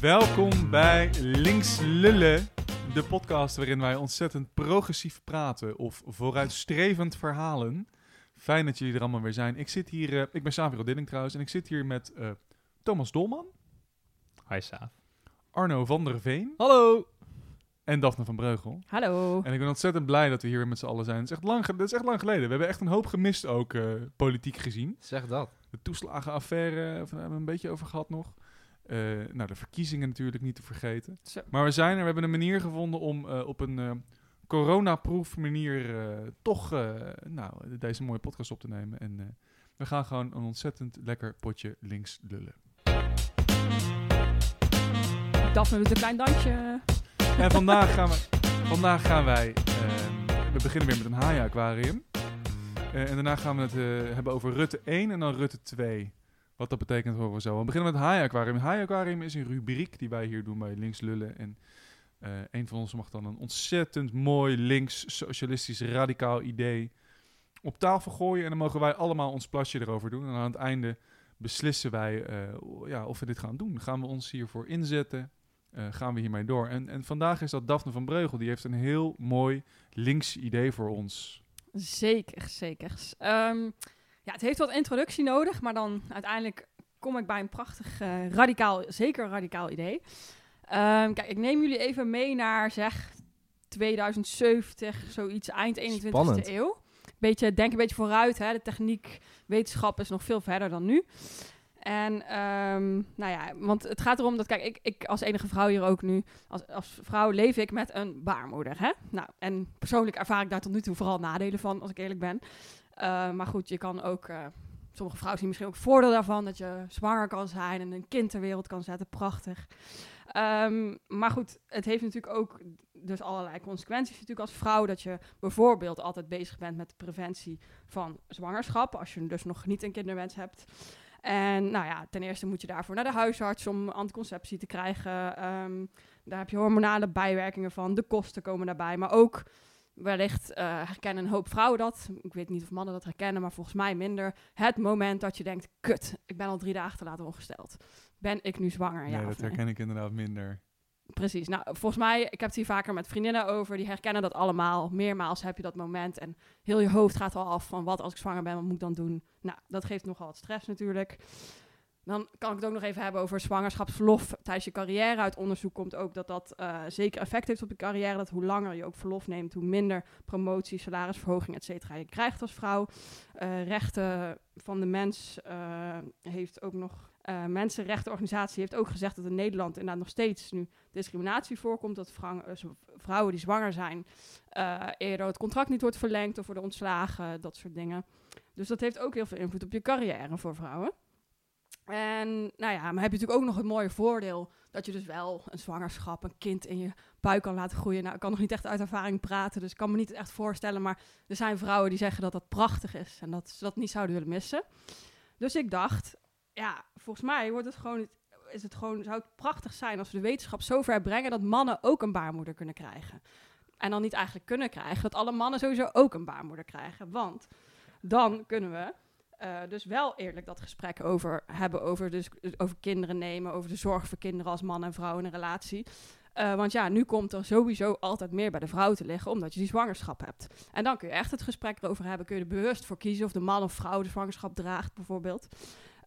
Welkom bij Links Lullen, de podcast waarin wij ontzettend progressief praten of vooruitstrevend verhalen. Fijn dat jullie er allemaal weer zijn. Ik zit hier, eh, ik ben Saviro Dilling trouwens, en ik zit hier met eh, Thomas Dolman, Hi Saaf. Arno van der Veen Hallo. en Daphne van Breugel. Hallo. En ik ben ontzettend blij dat we hier weer met z'n allen zijn. Het is echt lang, dat is echt lang geleden. We hebben echt een hoop gemist ook, eh, politiek gezien. Zeg dat. De toeslagenaffaire daar hebben we een beetje over gehad nog. Eh, nou, de verkiezingen natuurlijk niet te vergeten. Zo. Maar we zijn er, we hebben een manier gevonden om eh, op een eh coronaproof manier toch nou, deze mooie podcast op te nemen. En we gaan gewoon een ontzettend lekker potje links lullen. Daphne doet een klein dansje. En vandaag gaan, we, vandaag gaan wij, we beginnen weer met een haai-aquarium. Eh, en daarna gaan we het hebben over Rutte 1 en dan Rutte 2. Wat dat betekent horen we zo. We beginnen met het haai-aquarium. Het haai-aquarium is een rubriek die wij hier doen bij Links Lullen. En eh, een van ons mag dan een ontzettend mooi links, socialistisch, radicaal idee op tafel gooien. En dan mogen wij allemaal ons plasje erover doen. En aan het einde beslissen wij eh, ja, of we dit gaan doen. Gaan we ons hiervoor inzetten? eh, gaan we hiermee door. En, en vandaag is dat Daphne van Breugel. Die heeft een heel mooi links idee voor ons. Zeker, zeker. Ehm, ja, het heeft wat introductie nodig, maar dan uiteindelijk kom ik bij een prachtig, eh, radicaal, zeker radicaal idee. Ehm, kijk, ik neem jullie even mee naar, zeg, 2070, zoiets, eind 21e Spannend. eeuw. Beetje, denk een beetje vooruit, hè. De techniek, wetenschap is nog veel verder dan nu. En, ehm, nou ja, want het gaat erom dat, kijk, ik, ik als enige vrouw hier ook nu, als, als vrouw leef ik met een baarmoeder, hè. Nou, en persoonlijk ervaar ik daar tot nu toe vooral nadelen van, als ik eerlijk ben. Uh, maar goed, je kan ook, uh, sommige vrouwen zien misschien ook voordeel daarvan, dat je zwanger kan zijn en een kind ter wereld kan zetten, prachtig. Um, maar goed, het heeft natuurlijk ook dus allerlei consequenties natuurlijk als vrouw, dat je bijvoorbeeld altijd bezig bent met de preventie van zwangerschap, als je dus nog niet een kinderwens hebt. En nou ja, ten eerste moet je daarvoor naar de huisarts om anticonceptie te krijgen. Um, daar heb je hormonale bijwerkingen van. De kosten komen daarbij. Maar ook wellicht uh, herkennen een hoop vrouwen dat. Ik weet niet of mannen dat herkennen, maar volgens mij minder. Het moment dat je denkt, kut, ik ben al drie dagen te laat ongesteld. Ben ik nu zwanger? Nee, ja, dat herken nee? ik inderdaad minder. Precies. Nou, volgens mij, ik heb het hier vaker met vriendinnen over, die herkennen dat allemaal. Meermaals heb je dat moment en heel je hoofd gaat al af van wat als ik zwanger ben, wat moet ik dan doen? Nou, dat geeft nogal wat stress natuurlijk. Dan kan ik het ook nog even hebben over zwangerschapsverlof tijdens je carrière. Uit onderzoek komt ook dat dat uh, zeker effect heeft op je carrière. Dat hoe langer je ook verlof neemt, hoe minder promotie, salarisverhoging, et cetera je krijgt als vrouw. Uh, rechten van de mens uh, heeft ook nog Mensenrechtenorganisatie heeft ook gezegd dat in Nederland inderdaad nog steeds nu discriminatie voorkomt. Dat vrouw, vrouwen die zwanger zijn eerder het contract niet wordt verlengd of worden ontslagen, dat soort dingen. Dus dat heeft ook heel veel invloed op je carrière voor vrouwen. En nou ja, maar heb je natuurlijk ook nog het mooie voordeel dat je dus wel een zwangerschap, een kind in je buik kan laten groeien. Nou, ik kan nog niet echt uit ervaring praten, dus ik kan me niet echt voorstellen. Maar er zijn vrouwen die zeggen dat dat prachtig is en dat ze dat niet zouden willen missen. Dus ik dacht, ja, volgens mij wordt het gewoon, is het gewoon, zou het prachtig zijn als we de wetenschap zo ver brengen dat mannen ook een baarmoeder kunnen krijgen. En dan niet eigenlijk kunnen krijgen, dat alle mannen sowieso ook een baarmoeder krijgen. Want dan kunnen we uh, dus wel eerlijk dat gesprek over hebben, over, dus, over kinderen nemen, over de zorg voor kinderen als man en vrouw in een relatie. Uh, want ja, nu komt er sowieso altijd meer bij de vrouw te liggen, omdat je die zwangerschap hebt. En dan kun je echt het gesprek erover hebben, kun je er bewust voor kiezen of de man of vrouw de zwangerschap draagt, bijvoorbeeld.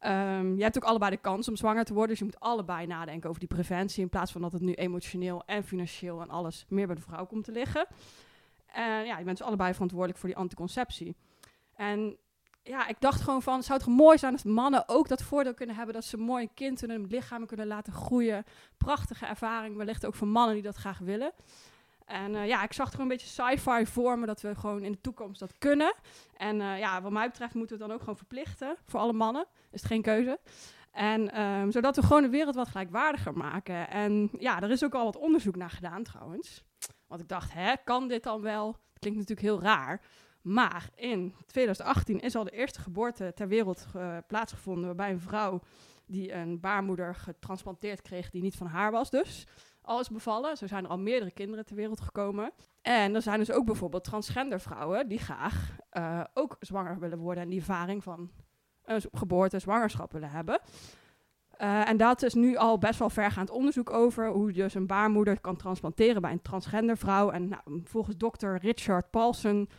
Um, je hebt ook allebei de kans om zwanger te worden, dus je moet allebei nadenken over die preventie, in plaats van dat het nu emotioneel en financieel en alles meer bij de vrouw komt te liggen. En ja, je bent dus allebei verantwoordelijk voor die anticonceptie. En ja, ik dacht gewoon van, zou het mooi zijn als mannen ook dat voordeel kunnen hebben dat ze een mooi kind in hun lichaam kunnen laten groeien. Prachtige ervaring, wellicht ook voor mannen die dat graag willen. En uh, ja, ik zag er een beetje sci-fi voor me dat we gewoon in de toekomst dat kunnen. En uh, ja, wat mij betreft moeten we het dan ook gewoon verplichten voor alle mannen. Is het geen keuze. En um, zodat we gewoon de wereld wat gelijkwaardiger maken. En ja, er is ook al wat onderzoek naar gedaan trouwens. Want ik dacht, hè, kan dit dan wel? Dat klinkt natuurlijk heel raar. Maar in 2018 is al de eerste geboorte ter wereld uh, plaatsgevonden waarbij een vrouw die een baarmoeder getransplanteerd kreeg die niet van haar was dus, al is bevallen. Zo zijn er al meerdere kinderen ter wereld gekomen. En er zijn dus ook bijvoorbeeld transgender vrouwen die graag uh, ook zwanger willen worden en die ervaring van een geboorte en zwangerschap willen hebben. Eh, en dat is nu al best wel vergaand onderzoek over hoe je dus een baarmoeder kan transplanteren bij een transgender vrouw. En nou, volgens dokter Richard Paulson,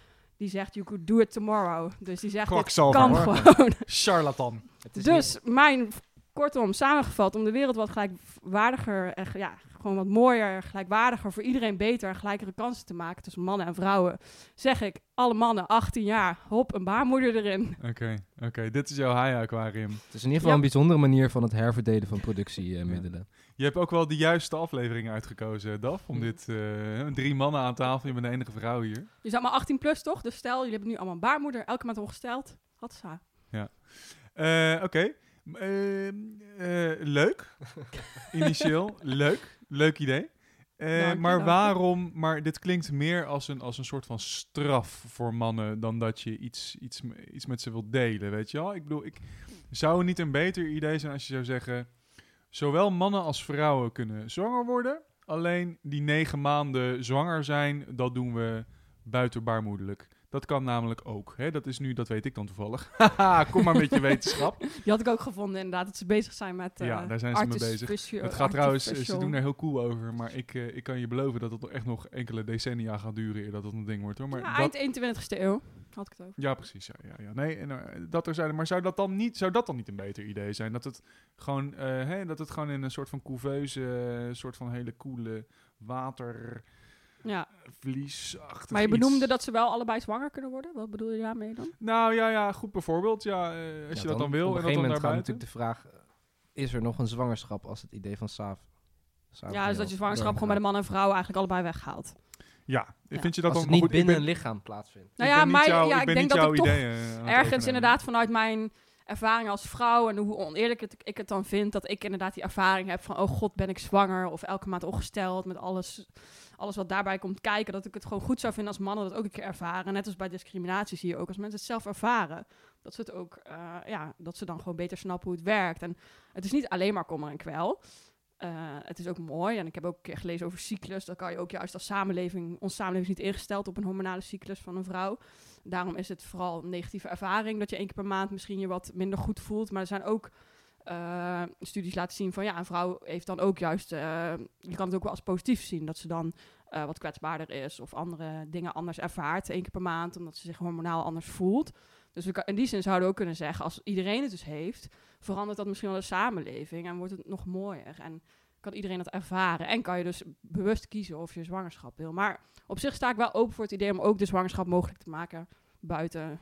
die zegt you could do it tomorrow. Dus die zegt Kwakzalver, kan hoor. gewoon. Charlatan. Het is Dus mijn, kortom, samengevat, om de wereld wat gelijkwaardiger en ja, gewoon wat mooier, gelijkwaardiger, voor iedereen beter en gelijkere kansen te maken tussen mannen en vrouwen, zeg ik, alle mannen 18 jaar, hop, een baarmoeder erin. Oké, oké. Dit is jouw haai-aquarium. Het is in ieder geval Ja. een bijzondere manier van het herverdelen van productiemiddelen. Je hebt ook wel de juiste aflevering uitgekozen, Daf. Om dit eh, twee mannen aan tafel. Je bent de enige vrouw hier. Je zat maar 18 plus, toch? Dus stel, jullie hebben nu allemaal een baarmoeder, elke maand ongesteld. Had ze. Eh, Oké. Eh, leuk. Initieel. leuk. Leuk idee. Dank maar je. waarom? Maar dit klinkt meer als een, als een soort van straf voor mannen dan dat je iets, iets, iets met ze wilt delen. Weet je wel? Ik bedoel, ik zou het niet een beter idee zijn als je zou zeggen: zowel mannen als vrouwen kunnen zwanger worden. Alleen die negen maanden zwanger zijn, dat doen we buiten baarmoederlijk. Dat kan namelijk ook. Hè? Dat is nu, dat weet ik dan toevallig. Haha, kom maar met je wetenschap. Die had ik ook gevonden, inderdaad, dat ze bezig zijn met. eh Ja, daar zijn ze mee bezig. Het gaat trouwens, ze artificial. doen er heel cool over, maar ik, eh, ik kan je beloven dat het nog echt nog enkele decennia gaat duren eer dat het een ding wordt hoor. Maar Ja, dat, eind 21ste eeuw had ik het over. ja, precies. Ja, ja, ja. Nee, en, eh, dat er zijn, maar zou dat, dan niet, zou dat dan niet een beter idee zijn? Dat het gewoon, eh, hè, dat het gewoon in een soort van couveuse, eh, soort van hele coole Ja, watervliesachtig maar je iets. benoemde dat ze wel allebei zwanger kunnen worden. Wat bedoel je daarmee dan? Nou ja, ja, goed bijvoorbeeld. Ja, eh, als Ja, je dat dan wil Op en een dat gegeven dan moment gaat natuurlijk de vraag... eh, Is er nog een zwangerschap als het idee van Saaf... Saaf Ja, dus dat je zwangerschap gewoon bij de man en vrouw eigenlijk allebei weghaalt. Ja, Ja. vind je dat Als dan het niet goed, binnen ben- een lichaam plaatsvindt. Nou ik ja, ben niet maar ja, ik denk niet dat jouw ik toch het Ergens inderdaad vanuit mijn ervaring als vrouw en hoe oneerlijk het, ik het dan vind, dat ik inderdaad die ervaring heb van, oh god, ben ik zwanger of elke maand ongesteld met alles, alles wat daarbij komt kijken, dat ik het gewoon goed zou vinden als mannen dat ook een keer ervaren. Net als bij discriminatie zie je ook, als mensen het zelf ervaren, dat ze het ook, eh, ja, dat ze dan gewoon beter snappen hoe het werkt. En het is niet alleen maar kommer en kwel. Eh, het is ook mooi. En ik heb ook een keer gelezen over cyclus. Dat kan je ook juist als samenleving... Onze samenleving is niet ingesteld op een hormonale cyclus van een vrouw. Daarom is het vooral een negatieve ervaring... dat je één keer per maand misschien je wat minder goed voelt. Maar er zijn ook eh, studies laten zien van... ja, een vrouw heeft dan ook juist... eh, je kan het ook wel als positief zien... dat ze dan eh, wat kwetsbaarder is... of andere dingen anders ervaart één keer per maand... omdat ze zich hormonaal anders voelt. Dus we kan, in die zin zouden we ook kunnen zeggen... als iedereen het dus heeft... verandert dat misschien wel de samenleving... en wordt het nog mooier. En kan iedereen dat ervaren. En kan je dus bewust kiezen of je zwangerschap wil. Maar op zich sta ik wel open voor het idee om ook de zwangerschap mogelijk te maken buiten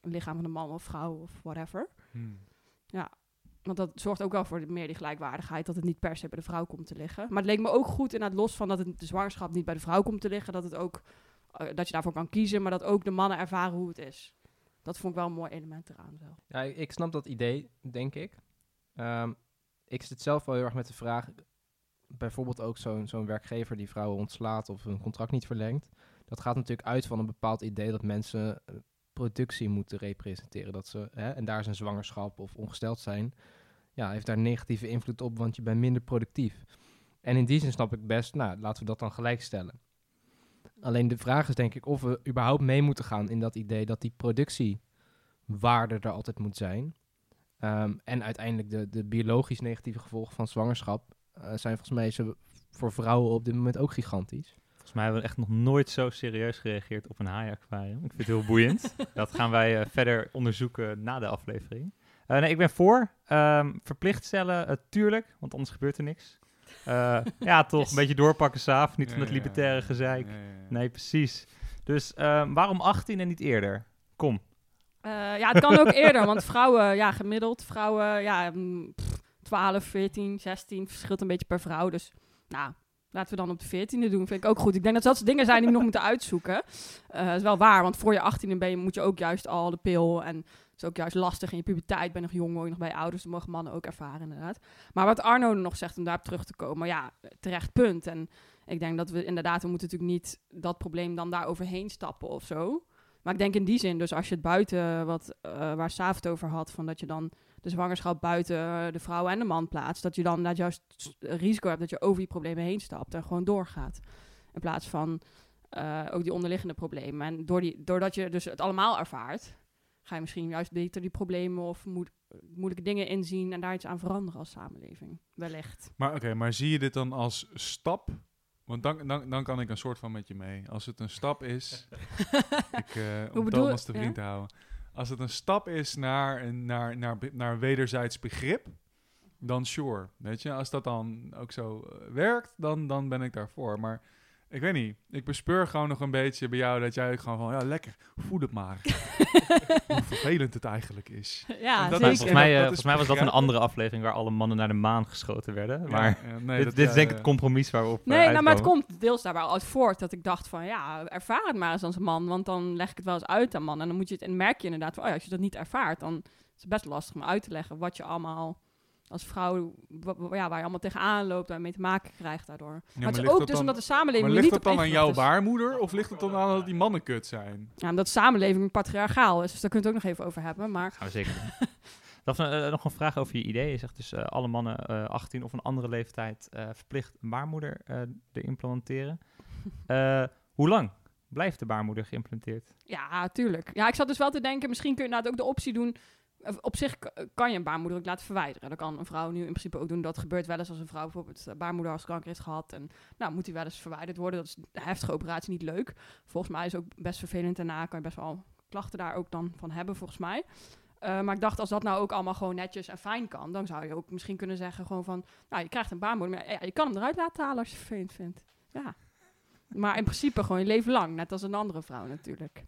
het lichaam van een man of vrouw of whatever. Hmm. Want dat zorgt ook wel voor meer die gelijkwaardigheid, dat het niet per se bij de vrouw komt te liggen. Maar het leek me ook goed, inderdaad, los van dat het, de zwangerschap niet bij de vrouw komt te liggen, dat, het ook, eh, dat je daarvoor kan kiezen, maar dat ook de mannen ervaren hoe het is. Dat vond ik wel een mooi element eraan zelf. Ja, ik ik snap dat idee, denk ik. Ehm, ik zit zelf wel heel erg met de vraag... Bijvoorbeeld ook zo'n zo'n werkgever die vrouwen ontslaat of hun contract niet verlengt. Dat gaat natuurlijk uit van een bepaald idee dat mensen eh, productie moeten representeren. Dat ze, hè, en daar is een zwangerschap of ongesteld zijn. Ja, heeft daar negatieve invloed op, want je bent minder productief. En in die zin snap ik best, nou, laten we dat dan gelijk stellen. Alleen de vraag is denk ik of we überhaupt mee moeten gaan in dat idee dat die productiewaarde er altijd moet zijn. Ehm, en uiteindelijk de, de biologisch negatieve gevolgen van zwangerschap eh, zijn volgens mij voor vrouwen op dit moment ook gigantisch. Volgens mij hebben we echt nog nooit zo serieus gereageerd op een haai-aquarium. Ik vind het heel boeiend. dat gaan wij eh, verder onderzoeken na de aflevering. Eh, nee, ik ben voor. Ehm, verplicht stellen, eh, tuurlijk, want anders gebeurt er niks. Eh, ja, toch, Yes. een beetje doorpakken saaf, niet Ja, van het libertaire ja, gezeik. ja. Nee, precies. Dus ehm, waarom 18 en niet eerder? Kom. Eh, ja, het kan ook eerder, want vrouwen, ja, gemiddeld, vrouwen, ja, mm, pff, 12, 14, 16, verschilt een beetje per vrouw. Dus, nou, laten we dan op de 14e doen, vind ik ook goed. Ik denk dat dat soort dingen zijn die nog moeten uitzoeken. Eh, dat is wel waar, want voor je 18e ben je, moet je ook juist al de pil en het is ook juist lastig in je puberteit, ben nog jong, woon je nog bij ouders, dat mogen mannen ook ervaren inderdaad. Maar wat Arno nog zegt, om daarop terug te komen, ja, terecht punt. En ik denk dat we inderdaad, we moeten natuurlijk niet dat probleem dan daar overheen stappen of zo. Maar ik denk in die zin, dus als je het buiten, wat, eh, waar Saaf het over had, van dat je dan de zwangerschap buiten eh, de vrouw en de man plaatst, dat je dan dat juist risico hebt dat je over die problemen heen stapt en gewoon doorgaat. In plaats van eh, ook die onderliggende problemen. En door die, doordat je dus het allemaal ervaart, ga je misschien juist beter die problemen of moet, moeilijke dingen inzien en daar iets aan veranderen als samenleving. Wellicht. Maar oké, maar zie je dit dan als stap? Want dan, dan, dan kan ik een soort van met je mee. Als het een stap is, ik, eh, om Thomas te ja? vriend te houden. Als het een stap is naar, een- naar, naar, naar wederzijds begrip, dan sure. Weet je, als dat dan ook zo eh, werkt, dan, dan ben ik daarvoor. Maar ik weet niet, ik bespeur gewoon nog een beetje bij jou dat jij ook gewoon van, ja lekker, voel het maar. Hoe vervelend het eigenlijk is. ja, dat is- volgens en mij, dat- eh, dat is volgens mij was dat een andere aflevering waar alle mannen naar de maan geschoten werden. Maar Ja, ja, nee, dit, dat- dit is denk ik het compromis waar we op eh, Nee, nou, maar het komt deels daar wel uit voort dat ik dacht van ja, ervaar het maar eens als man. Want dan leg ik het wel eens uit aan mannen. En dan moet je het en merk je inderdaad van oh ja, als je dat niet ervaart, dan is het best lastig om uit te leggen wat je allemaal als vrouw, ja, waar je allemaal tegenaan loopt, waar je mee te maken krijgt daardoor. Ja, maar maar het is ligt ook dat dus dan- omdat de samenleving Maar ligt niet het op dan aan jouw is. baarmoeder of ligt het dan aan dat die mannen kut zijn? Ja, omdat de samenleving patriarchaal is, dus daar kunnen we het ook nog even over hebben. Maar Gaan we zeker. Daphne, eh, nog een vraag over je idee. Je zegt dus eh, alle mannen eh 18 of een andere leeftijd eh, verplicht een baarmoeder eh te implementeren. Eh, hoe lang blijft de baarmoeder geïmplementeerd? ja, tuurlijk. Ja, ik zat dus wel te denken, misschien kun je inderdaad ook de optie doen. Op zich kan je een baarmoeder ook laten verwijderen. Dat kan een vrouw nu in principe ook doen. Dat gebeurt wel eens als een vrouw bijvoorbeeld eh, baarmoederhalskanker heeft gehad. En nou, moet die wel eens verwijderd worden. Dat is een heftige operatie niet leuk. Volgens mij is ook best vervelend. Daarna kan je best wel klachten daar ook dan van hebben, volgens mij. Eh, maar ik dacht, als dat nou ook allemaal gewoon netjes en fijn kan, dan zou je ook misschien kunnen zeggen gewoon van, nou, je krijgt een baarmoeder, maar ja, je kan hem eruit laten halen als je het vervelend vindt. Ja. Maar in principe gewoon je leven lang, net als een andere vrouw natuurlijk.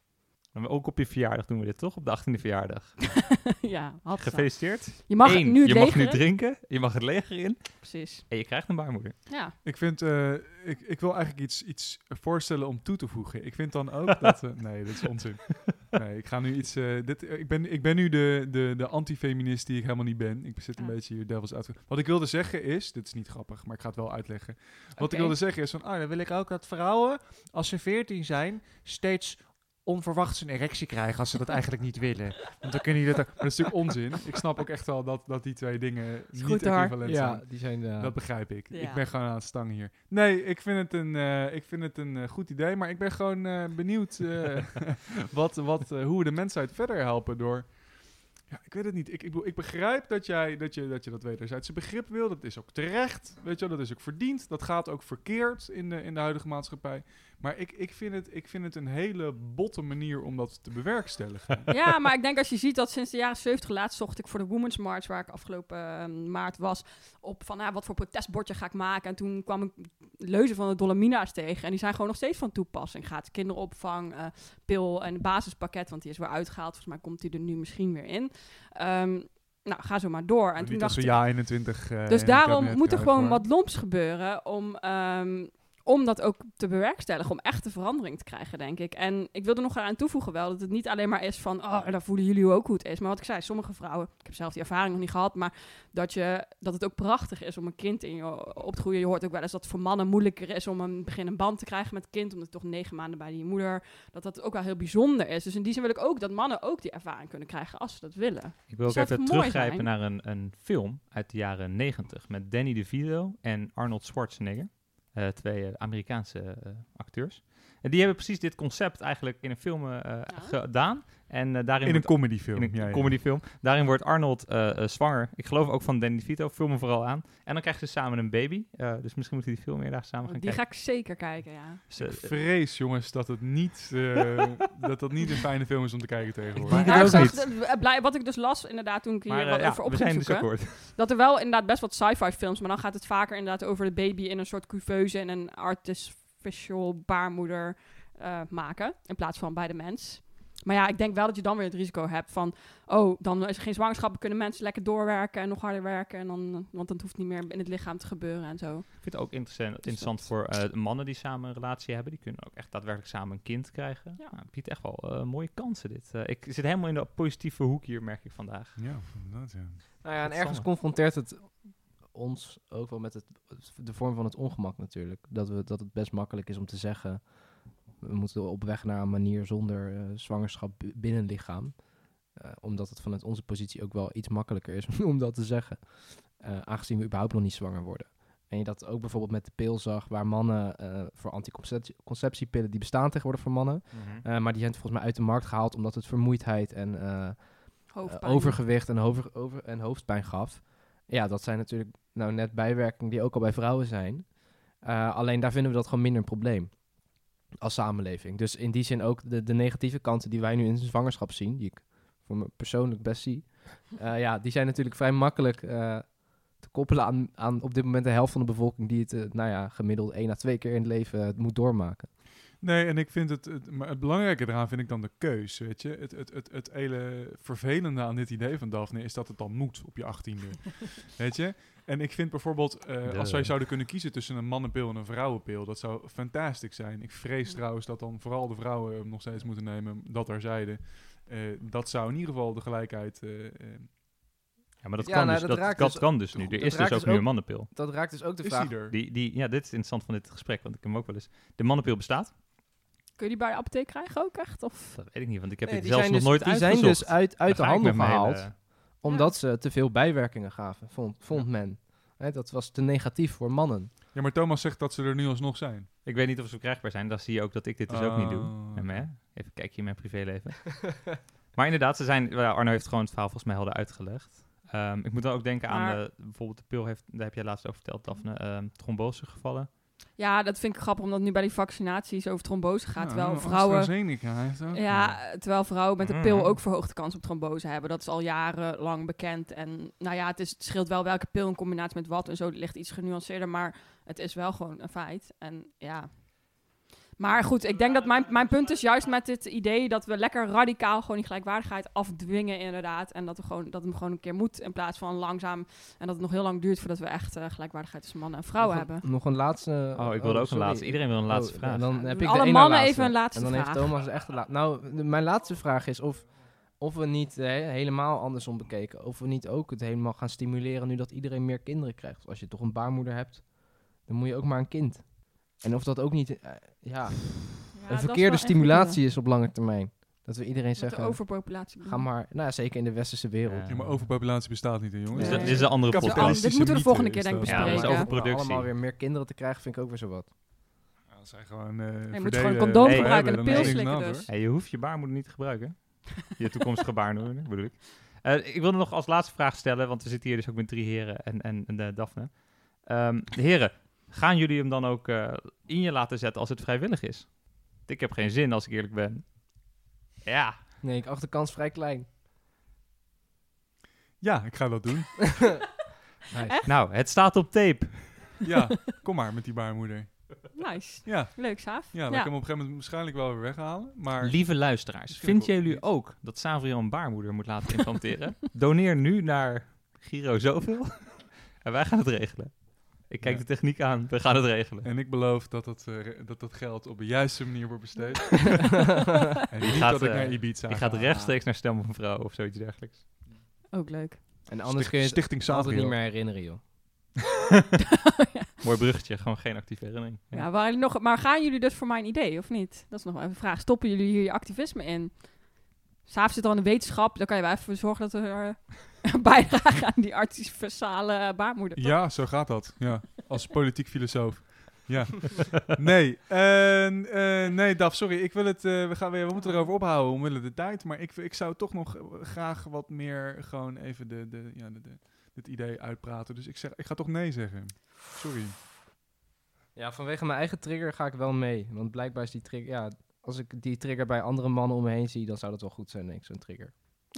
Maar ook op je verjaardag doen we dit toch? Op de 18e verjaardag. ja, had ze. Gefeliciteerd. Je mag Eén, nu het je mag nu in. drinken, je mag het leger in Precies. en je krijgt een baarmoeder. Ja. Ik vind, eh, ik, ik wil eigenlijk iets, iets voorstellen om toe te voegen. Ik vind dan ook dat... eh, nee, dat is onzin. Nee, ik ga nu iets... eh, dit, ik, ben, ik ben nu de, de, de antifeminist die ik helemaal niet ben. Ik zit een beetje hier devils uit. Wat ik wilde zeggen is... Dit is niet grappig, maar ik ga het wel uitleggen. Wat ik wilde zeggen is van... Ah, dan wil ik ook dat vrouwen, als ze 14 zijn, steeds onverwachts een erectie krijgen als ze dat eigenlijk niet willen. Want dan kunnen jullie dat... Maar dat is natuurlijk onzin. Ik snap ook echt wel dat, dat die twee dingen niet goed, equivalent zijn. Ja, die zijn... eh, Dat begrijp ik. Ja. Ik ben gewoon aan het stangen hier. Nee, ik vind het een, eh, ik vind het een eh, goed idee. Maar ik ben gewoon eh, benieuwd eh, wat, wat, hoe we de mensheid verder helpen door... Ja, ik weet het niet. Ik, ik, bedoel, ik begrijp dat, jij, dat, je, dat je dat wederzijdse begrip wil. Dat is ook terecht. Weet je wel, dat is ook verdiend. Dat gaat ook verkeerd in de, in de huidige maatschappij. Maar ik, ik, vind het, ik vind het een hele botte manier om dat te bewerkstelligen. ja, maar ik denk als je ziet dat sinds de jaren 70 laatst zocht ik voor de Women's March, waar ik afgelopen eh, maart was, op van ah, wat voor protestbordje ga ik maken. En toen kwam ik leuzen van de Dolomina's tegen. En die zijn gewoon nog steeds van toepassing. Gaat kinderopvang, eh, pil en basispakket, want die is weer uitgehaald. Volgens mij komt die er nu misschien weer in. Ehm, nou, ga zo maar door. En toen dacht ik, ja 21 eh, in Dus daarom moet er gewoon wat lomps gebeuren om, ehm, om dat ook te bewerkstelligen. Om echte verandering te krijgen, denk ik. En ik wil er nog aan toevoegen wel, dat het niet alleen maar is van... oh, dan voelen jullie ook hoe het is. Maar wat ik zei, sommige vrouwen... ik heb zelf die ervaring nog niet gehad... maar dat, je, dat het ook prachtig is om een kind in je op te groeien. Je hoort ook wel eens dat het voor mannen moeilijker is... om een begin een band te krijgen met het kind... omdat het toch negen maanden bij die moeder... dat dat ook wel heel bijzonder is. Dus in die zin wil ik ook dat mannen ook die ervaring kunnen krijgen... als ze dat willen. Ik wil ook Zou even teruggrijpen zijn? naar een, een film uit de jaren 90 met Danny DeVito en Arnold Schwarzenegger. Eh, twee eh, Amerikaanse eh, acteurs. En die hebben precies dit concept eigenlijk in een film eh, gedaan. En eh, daarin In een comedyfilm. in een ja, ja. comedyfilm. Daarin wordt Arnold eh, eh, zwanger. Ik geloof ook van Danny DeVito. Film hem vooral aan. En dan krijgen ze samen een baby. Eh, dus misschien moeten die film eerder samen gaan Die kijken. ga ik zeker kijken, ja. Dus, eh, Ik vrees, jongens, dat het niet, eh, dat dat niet een fijne film is om te kijken tegenwoordig. eh, blij- wat ik dus las, inderdaad, toen ik hier maar eh, wat ja, over op we ging zijn dus zoeken, dat er wel inderdaad best wat sci-fi films, maar dan gaat het vaker inderdaad over de baby in een soort couveuse en een artificial baarmoeder eh, maken, in plaats van bij de mens. Maar ja, ik denk wel dat je dan weer het risico hebt van, oh, dan is er geen zwangerschap, kunnen mensen lekker doorwerken en nog harder werken, en dan, want dat hoeft niet meer in het lichaam te gebeuren en zo. Ik vind het ook interessant, Dus interessant dat- voor eh, mannen die samen een relatie hebben. Die kunnen ook echt daadwerkelijk samen een kind krijgen. Ja. Het biedt echt wel eh, mooie kansen dit. Eh, ik zit helemaal in de positieve hoek hier, merk ik vandaag. Ja, inderdaad, ja. Nou ja, en ergens confronteert het ons ook wel met het, de vorm van het ongemak natuurlijk. Dat, we, dat het best makkelijk is om te zeggen... we moeten op weg naar een manier zonder eh, zwangerschap binnen lichaam. Eh, omdat het vanuit onze positie ook wel iets makkelijker is om dat te zeggen. Eh, aangezien we überhaupt nog niet zwanger worden. En je dat ook bijvoorbeeld met de pil zag... waar mannen eh, voor anticonceptiepillen... die bestaan tegenwoordig voor mannen... Mhm. eh, maar die zijn volgens mij uit de markt gehaald... omdat het vermoeidheid en... Hoofdpijn. overgewicht en, over, over, en hoofdpijn gaf. Ja, dat zijn natuurlijk nou net bijwerkingen die ook al bij vrouwen zijn. Eh, alleen daar vinden we dat gewoon minder een probleem als samenleving. Dus in die zin ook de, de negatieve kanten die wij nu in de zwangerschap zien, die ik voor me persoonlijk best zie, eh, ja, die zijn natuurlijk vrij makkelijk eh, te koppelen aan, aan op dit moment de helft van de bevolking die het, nou ja, gemiddeld één à twee keer in het leven moet doormaken. Nee, en ik vind het, het, maar het belangrijke eraan vind ik dan de keus, weet je. Het, het, het, het hele vervelende aan dit idee van Daphne is dat het dan moet op je achttiende, weet je. En ik vind bijvoorbeeld, eh, als wij zouden kunnen kiezen tussen een mannenpil en een vrouwenpil, dat zou fantastisch zijn. Ik vrees trouwens dat dan vooral de vrouwen hem nog steeds moeten nemen, dat er zeiden. Eh, dat zou in ieder geval de gelijkheid... eh, eh, Ja, maar dat, Ja, kan, nou, dus, dat dat, dus- kan dus nu. dat Er is dus ook dus nu een mannenpil. Dat raakt dus ook de is vraag... die? Die, die, ja, dit is interessant van dit gesprek, want ik heb hem ook wel eens. De mannenpil bestaat? Kun je die bij de apotheek krijgen ook echt? Of? Dat weet ik niet, want ik heb Nee, dit die zelfs nog dus, nooit Die zijn uitgezocht. dus uit, uit de Daar handel mijn gehaald, hele- omdat ze te veel bijwerkingen gaven, vond, vond men. Hè, dat was te negatief voor mannen. Ja, maar Thomas zegt dat ze er nu alsnog zijn. Ik weet niet of ze verkrijgbaar zijn. Dan zie je ook dat ik dit dus ook niet doe. Oh. Hè? Even kijken in mijn privéleven. maar inderdaad, ze zijn, Arno heeft gewoon het verhaal volgens mij helder uitgelegd. Ehm, ik moet dan ook denken aan de, bijvoorbeeld de pil heeft, daar heb jij laatst over verteld, Daphne, ehm trombose gevallen. Ja, dat vind ik grappig, omdat nu bij die vaccinaties over trombose gaat. Ja, terwijl vrouwen... Heeft ook. Ja, terwijl vrouwen met de pil Mm. ook verhoogde kans op trombose hebben. Dat is al jarenlang bekend. En nou ja, het, is, het scheelt wel welke pil in combinatie met wat en zo. Het ligt iets genuanceerder, maar het is wel gewoon een feit. En ja. Maar goed, ik denk dat mijn, mijn punt is juist met dit idee dat we lekker radicaal gewoon die gelijkwaardigheid afdwingen, inderdaad. En dat, we gewoon, dat het gewoon een keer moet in plaats van langzaam. En dat het nog heel lang duurt voordat we echt eh, gelijkwaardigheid tussen mannen en vrouwen nog, hebben. een- Nog een laatste... Oh, ik wilde ook een laatste. Iedereen wil een laatste Oh, vraag. Dan heb ik de alle mannen laatste. even een laatste En dan vraag. heeft Thomas de echte laatste. Nou, de- mijn laatste vraag is of, of we niet eh, helemaal andersom bekeken. Of we niet ook het helemaal gaan stimuleren nu dat iedereen meer kinderen krijgt. Als je toch een baarmoeder hebt, dan moet je ook maar een kind. En of dat ook niet eh, ja, Ja, een verkeerde stimulatie is op lange termijn. Dat we iedereen Met de zeggen, overpopulatie. ga maar, nou ja, zeker in de westerse wereld. Ja. Ja, maar overpopulatie bestaat niet, hè, jongens. Dus dat dit is een andere Kapitaal- podcast. Dit moeten we de volgende keer denk ik. Ja, dat is bespreken. Om allemaal weer meer kinderen te krijgen, vind ik ook weer zo wat. Ja, dat zijn gewoon, eh Je moet gewoon een condoom gebruiken en dan pil slikken dus. Hey, je hoeft je baarmoeder niet te gebruiken. Je toekomstige baarmoeder, bedoel ik. Eh, ik wilde nog als laatste vraag stellen, want we zitten hier dus ook met drie heren en, en, en de Daphne. Ehm, de heren, gaan jullie hem dan ook eh, in je laten zetten als het vrijwillig is? Ik heb geen zin, als ik eerlijk ben. Ja, Nee, ik acht de kans vrij klein. Ja, ik ga dat doen. Nice. nou, het staat op tape. Ja, kom maar met die baarmoeder. Nice. Ja, Leuk, Saaf. ja dan kan ik hem op een gegeven moment waarschijnlijk wel weer weghalen. Maar Lieve luisteraars, Ik vind het vinden wel jullie ook dat Savriel een baarmoeder moet laten implanteren? Doneer nu naar Giro zoveel en wij gaan het regelen. Ik kijk Ja. de techniek aan, we gaan het regelen. En ik beloof dat dat, eh, dat, dat geld op de juiste manier wordt besteed. en niet gaat, dat ik eh, naar Ibiza Ik ga ga. rechtstreeks naar Stem een Vrouw of zoiets dergelijks. Ook leuk. En anders Sticht- kun je het Stichting altijd niet meer herinneren, joh. Mooi bruggetje, gewoon geen actieve herinnering. Ja. Ja, waar nog, maar gaan jullie dus voor mijn idee, of niet? Dat is nog wel even een vraag. Stoppen jullie hier je activisme in? Saaf zit al in de wetenschap, dan kan je wel even zorgen dat er eh, een bijdrage aan die artificiale baarmoeder. Ja, zo gaat dat. Ja, als politiek filosoof. Ja. Nee, en, eh, nee, Daf, sorry. Ik wil het, eh, we, gaan weer, we moeten erover ophouden omwille de tijd. Maar ik, ik zou toch nog eh, graag wat meer gewoon even de, de, ja, de, de, het idee uitpraten. Dus ik, zeg, ik ga toch nee zeggen. Sorry. Ja, vanwege mijn eigen trigger ga ik wel mee. Want blijkbaar is die trigger... Ja, als ik die trigger bij andere mannen om me heen zie, dan zou dat wel goed zijn, denk ik, zo'n trigger.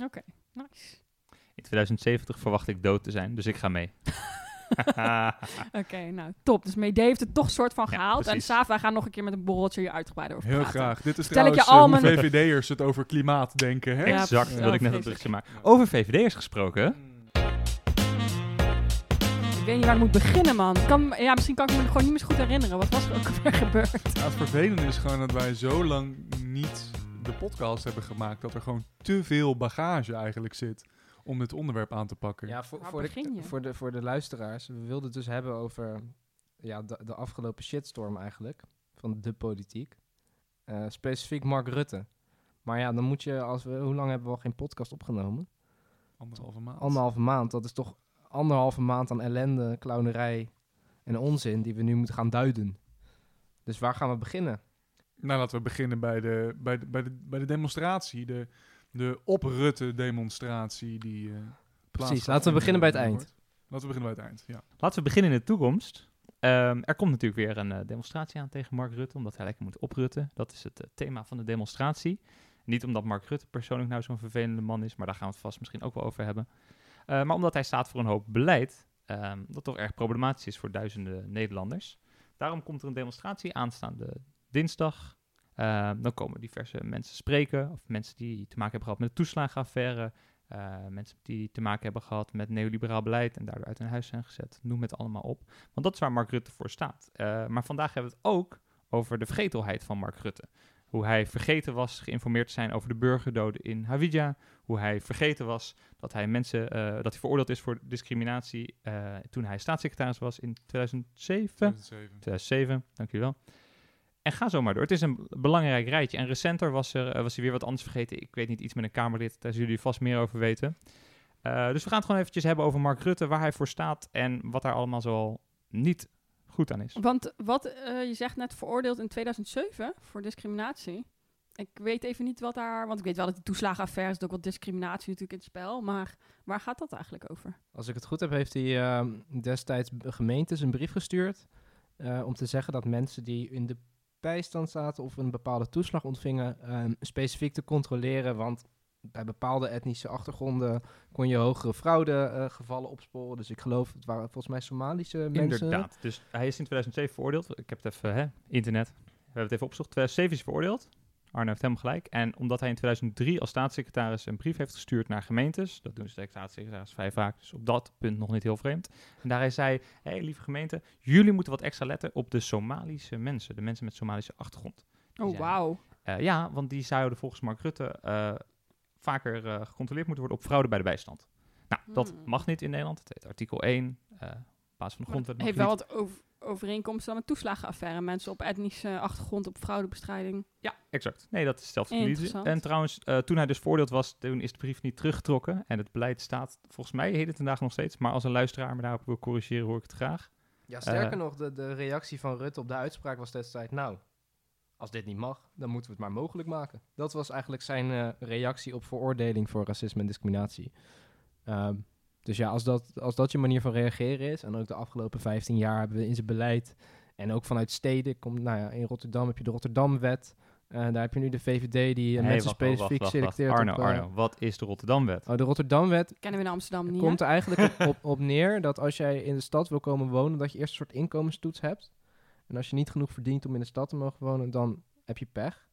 Oké, nice. In 2070 verwacht ik dood te zijn, dus ik ga mee. Oké, nou top. Dus Mede heeft het toch soort van Ja, gehaald. en precies. Saaf, wij gaan nog een keer met een borreltje hier uitgebreider over Heel praten. graag. Dit is Stel ik je trouwens al eh, hoe mijn- VVD'ers het over klimaat denken. Hè? Ja, exact, wil ik net een bruggetje maken. Over VVD'ers gesproken. Ik weet niet waar ik moet beginnen, man. Kan, ja, misschien kan ik me gewoon niet meer zo goed herinneren. Wat was er ook weer gebeurd? Ja, het vervelende is gewoon dat wij zo lang niet de podcast hebben gemaakt dat er gewoon te veel bagage eigenlijk zit om dit onderwerp aan te pakken. Ja, voor, voor, de, voor, de, voor de luisteraars. We wilden het dus hebben over ja, de, de afgelopen shitstorm eigenlijk. Van de politiek. Eh, specifiek Mark Rutte. Maar ja, dan moet je, als we, hoe lang hebben we al geen podcast opgenomen? Anderhalve maand. Anderhalve maand. Dat is toch anderhalve maand aan ellende, clownerij en onzin die we nu moeten gaan duiden. Dus waar gaan we beginnen? Nou, laten we beginnen bij de, bij de, bij de, bij de demonstratie. De, de op-Rutte-demonstratie die eh plaatsvond laten we in, beginnen bij het eind. Laten we beginnen bij het eind, ja. Laten we beginnen in de toekomst. Ehm, er komt natuurlijk weer een eh, demonstratie aan tegen Mark Rutte, omdat hij lekker moet oprutten. Dat is het eh, thema van de demonstratie. Niet omdat Mark Rutte persoonlijk nou zo'n vervelende man is, maar daar gaan we het vast misschien ook wel over hebben. Eh, maar omdat hij staat voor een hoop beleid, ehm, dat toch erg problematisch is voor duizenden Nederlanders. Daarom komt er een demonstratie aanstaande dinsdag. Ehm, dan komen diverse mensen spreken, of mensen die te maken hebben gehad met de toeslagenaffaire, eh, mensen die te maken hebben gehad met neoliberaal beleid en daardoor uit hun huis zijn gezet. Noem het allemaal op. Want dat is waar Mark Rutte voor staat. Eh, maar vandaag hebben we het ook over de vergetelheid van Mark Rutte. Hoe hij vergeten was geïnformeerd te zijn over de burgerdoden in Hawija. Hoe hij vergeten was dat hij mensen eh, dat hij veroordeeld is voor discriminatie eh, toen hij staatssecretaris was in 2007. 2007. 2007, dank u wel. En ga zo maar door. Het is een belangrijk rijtje. En recenter was, er, eh, was hij weer wat anders vergeten. Ik weet niet, iets met een Kamerlid. Daar zullen jullie vast meer over weten. Dus we gaan het gewoon eventjes hebben over Mark Rutte, waar hij voor staat en wat daar allemaal zoal niet goed aan is. Want wat eh, je zegt net veroordeeld in 2007 voor discriminatie. Ik weet even niet wat daar... Want ik weet wel dat die toeslagenaffaire is ook wel discriminatie natuurlijk in het spel. Maar waar gaat dat eigenlijk over? Als ik het goed heb, heeft hij ehm, destijds gemeentes een brief gestuurd eh, om te zeggen dat mensen die in de bijstand zaten of een bepaalde toeslag ontvingen, ehm, specifiek te controleren. Want bij bepaalde etnische achtergronden kon je hogere fraudegevallen opsporen. Dus ik geloof, het waren volgens mij Somalische mensen. Inderdaad. Dus hij is in 2007 veroordeeld. Ik heb het even, hè, internet. We hebben het even opgezocht. 2007 is veroordeeld. Arno heeft helemaal gelijk. En omdat hij in 2003 als staatssecretaris een brief heeft gestuurd naar gemeentes, dat doen ze de staatssecretaris vrij vaak, dus op dat punt nog niet heel vreemd. En daarin zei, hé hey, lieve gemeente, jullie moeten wat extra letten op de Somalische mensen, de mensen met Somalische achtergrond. Oh, wauw. Eh, ja, want die zouden volgens Mark Rutte eh, vaker eh, gecontroleerd moeten worden op fraude bij de bijstand. Nou, dat Hmm. mag niet in Nederland. Het heet artikel 1, eh op basis van de grondwet. het heeft wel wat over, overeenkomsten dan met toeslagenaffaire. Mensen op etnische achtergrond, op fraudebestrijding. Ja, exact. Nee, dat is zelfverlies. Interessant. En trouwens, eh, toen hij dus veroordeeld was, toen is de brief niet teruggetrokken. En het beleid staat volgens mij heden ten dagen nog steeds. Maar als een luisteraar me daarop wil corrigeren, hoor ik het graag. Ja, sterker Eh. nog, de, de reactie van Rutte op de uitspraak was destijds, nou, als dit niet mag, dan moeten we het maar mogelijk maken. Dat was eigenlijk zijn eh, reactie op veroordeling voor racisme en discriminatie. Ehm, dus ja, als dat, als dat je manier van reageren is, en ook de afgelopen 15 jaar hebben we in zijn beleid, en ook vanuit steden, komt, nou ja, in Rotterdam heb je de Rotterdamwet, eh daar heb je nu de VVD die eh, Hey, mensen wacht, specifiek wacht, wacht. selecteert. Arno, op, Arno, wat is de Rotterdamwet? Oh, de Rotterdamwet Kennen we in Amsterdam niet, komt er eigenlijk op, op, op neer dat als jij in de stad wil komen wonen, dat je eerst een soort inkomenstoets hebt. En als je niet genoeg verdient om in de stad te mogen wonen, dan heb je pech.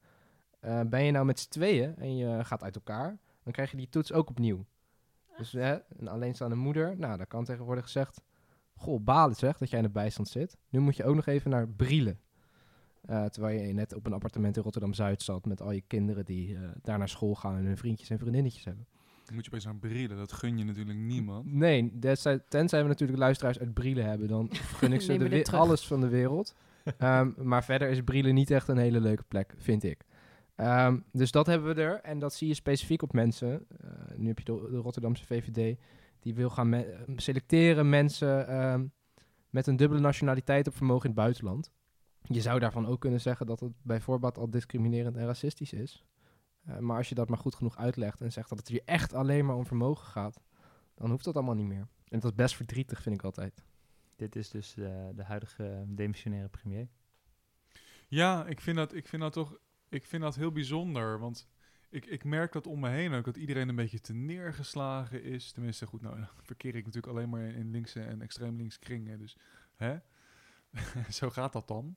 Eh, ben je nou met z'n tweeën en je gaat uit elkaar, dan krijg je die toets ook opnieuw. Dus hè, een alleenstaande moeder, nou, daar kan tegenwoordig gezegd, goh, balen zeg dat jij in de bijstand zit. Nu moet je ook nog even naar Brielen. Eh, terwijl je net op een appartement in Rotterdam-Zuid zat met al je kinderen die eh, daar naar school gaan en hun vriendjes en vriendinnetjes hebben. Dan moet je opeens aan brillen, dat gun je natuurlijk niemand. Nee, destijds, tenzij we natuurlijk luisteraars uit Brielen hebben, dan gun ik ze de alles van de wereld. Ehm, maar verder is Brielen niet echt een hele leuke plek, vind ik. Ehm, dus dat hebben we er en dat zie je specifiek op mensen. Eh, nu heb je de, de Rotterdamse VVD, die wil gaan me- selecteren mensen ehm, met een dubbele nationaliteit op vermogen in het buitenland. Je zou daarvan ook kunnen zeggen dat het bij voorbaat al discriminerend en racistisch is. Eh, maar als je dat maar goed genoeg uitlegt en zegt dat het hier echt alleen maar om vermogen gaat, dan hoeft dat allemaal niet meer. En dat is best verdrietig, vind ik altijd. Dit is dus eh, de huidige demissionaire premier. Ja, ik vind dat, ik vind dat toch ik vind dat heel bijzonder. Want ik, ik merk dat om me heen ook, dat iedereen een beetje te neergeslagen is. Tenminste, goed, nou verkeer ik natuurlijk alleen maar in, in linkse en extreem links kringen. Dus hè? zo gaat dat dan.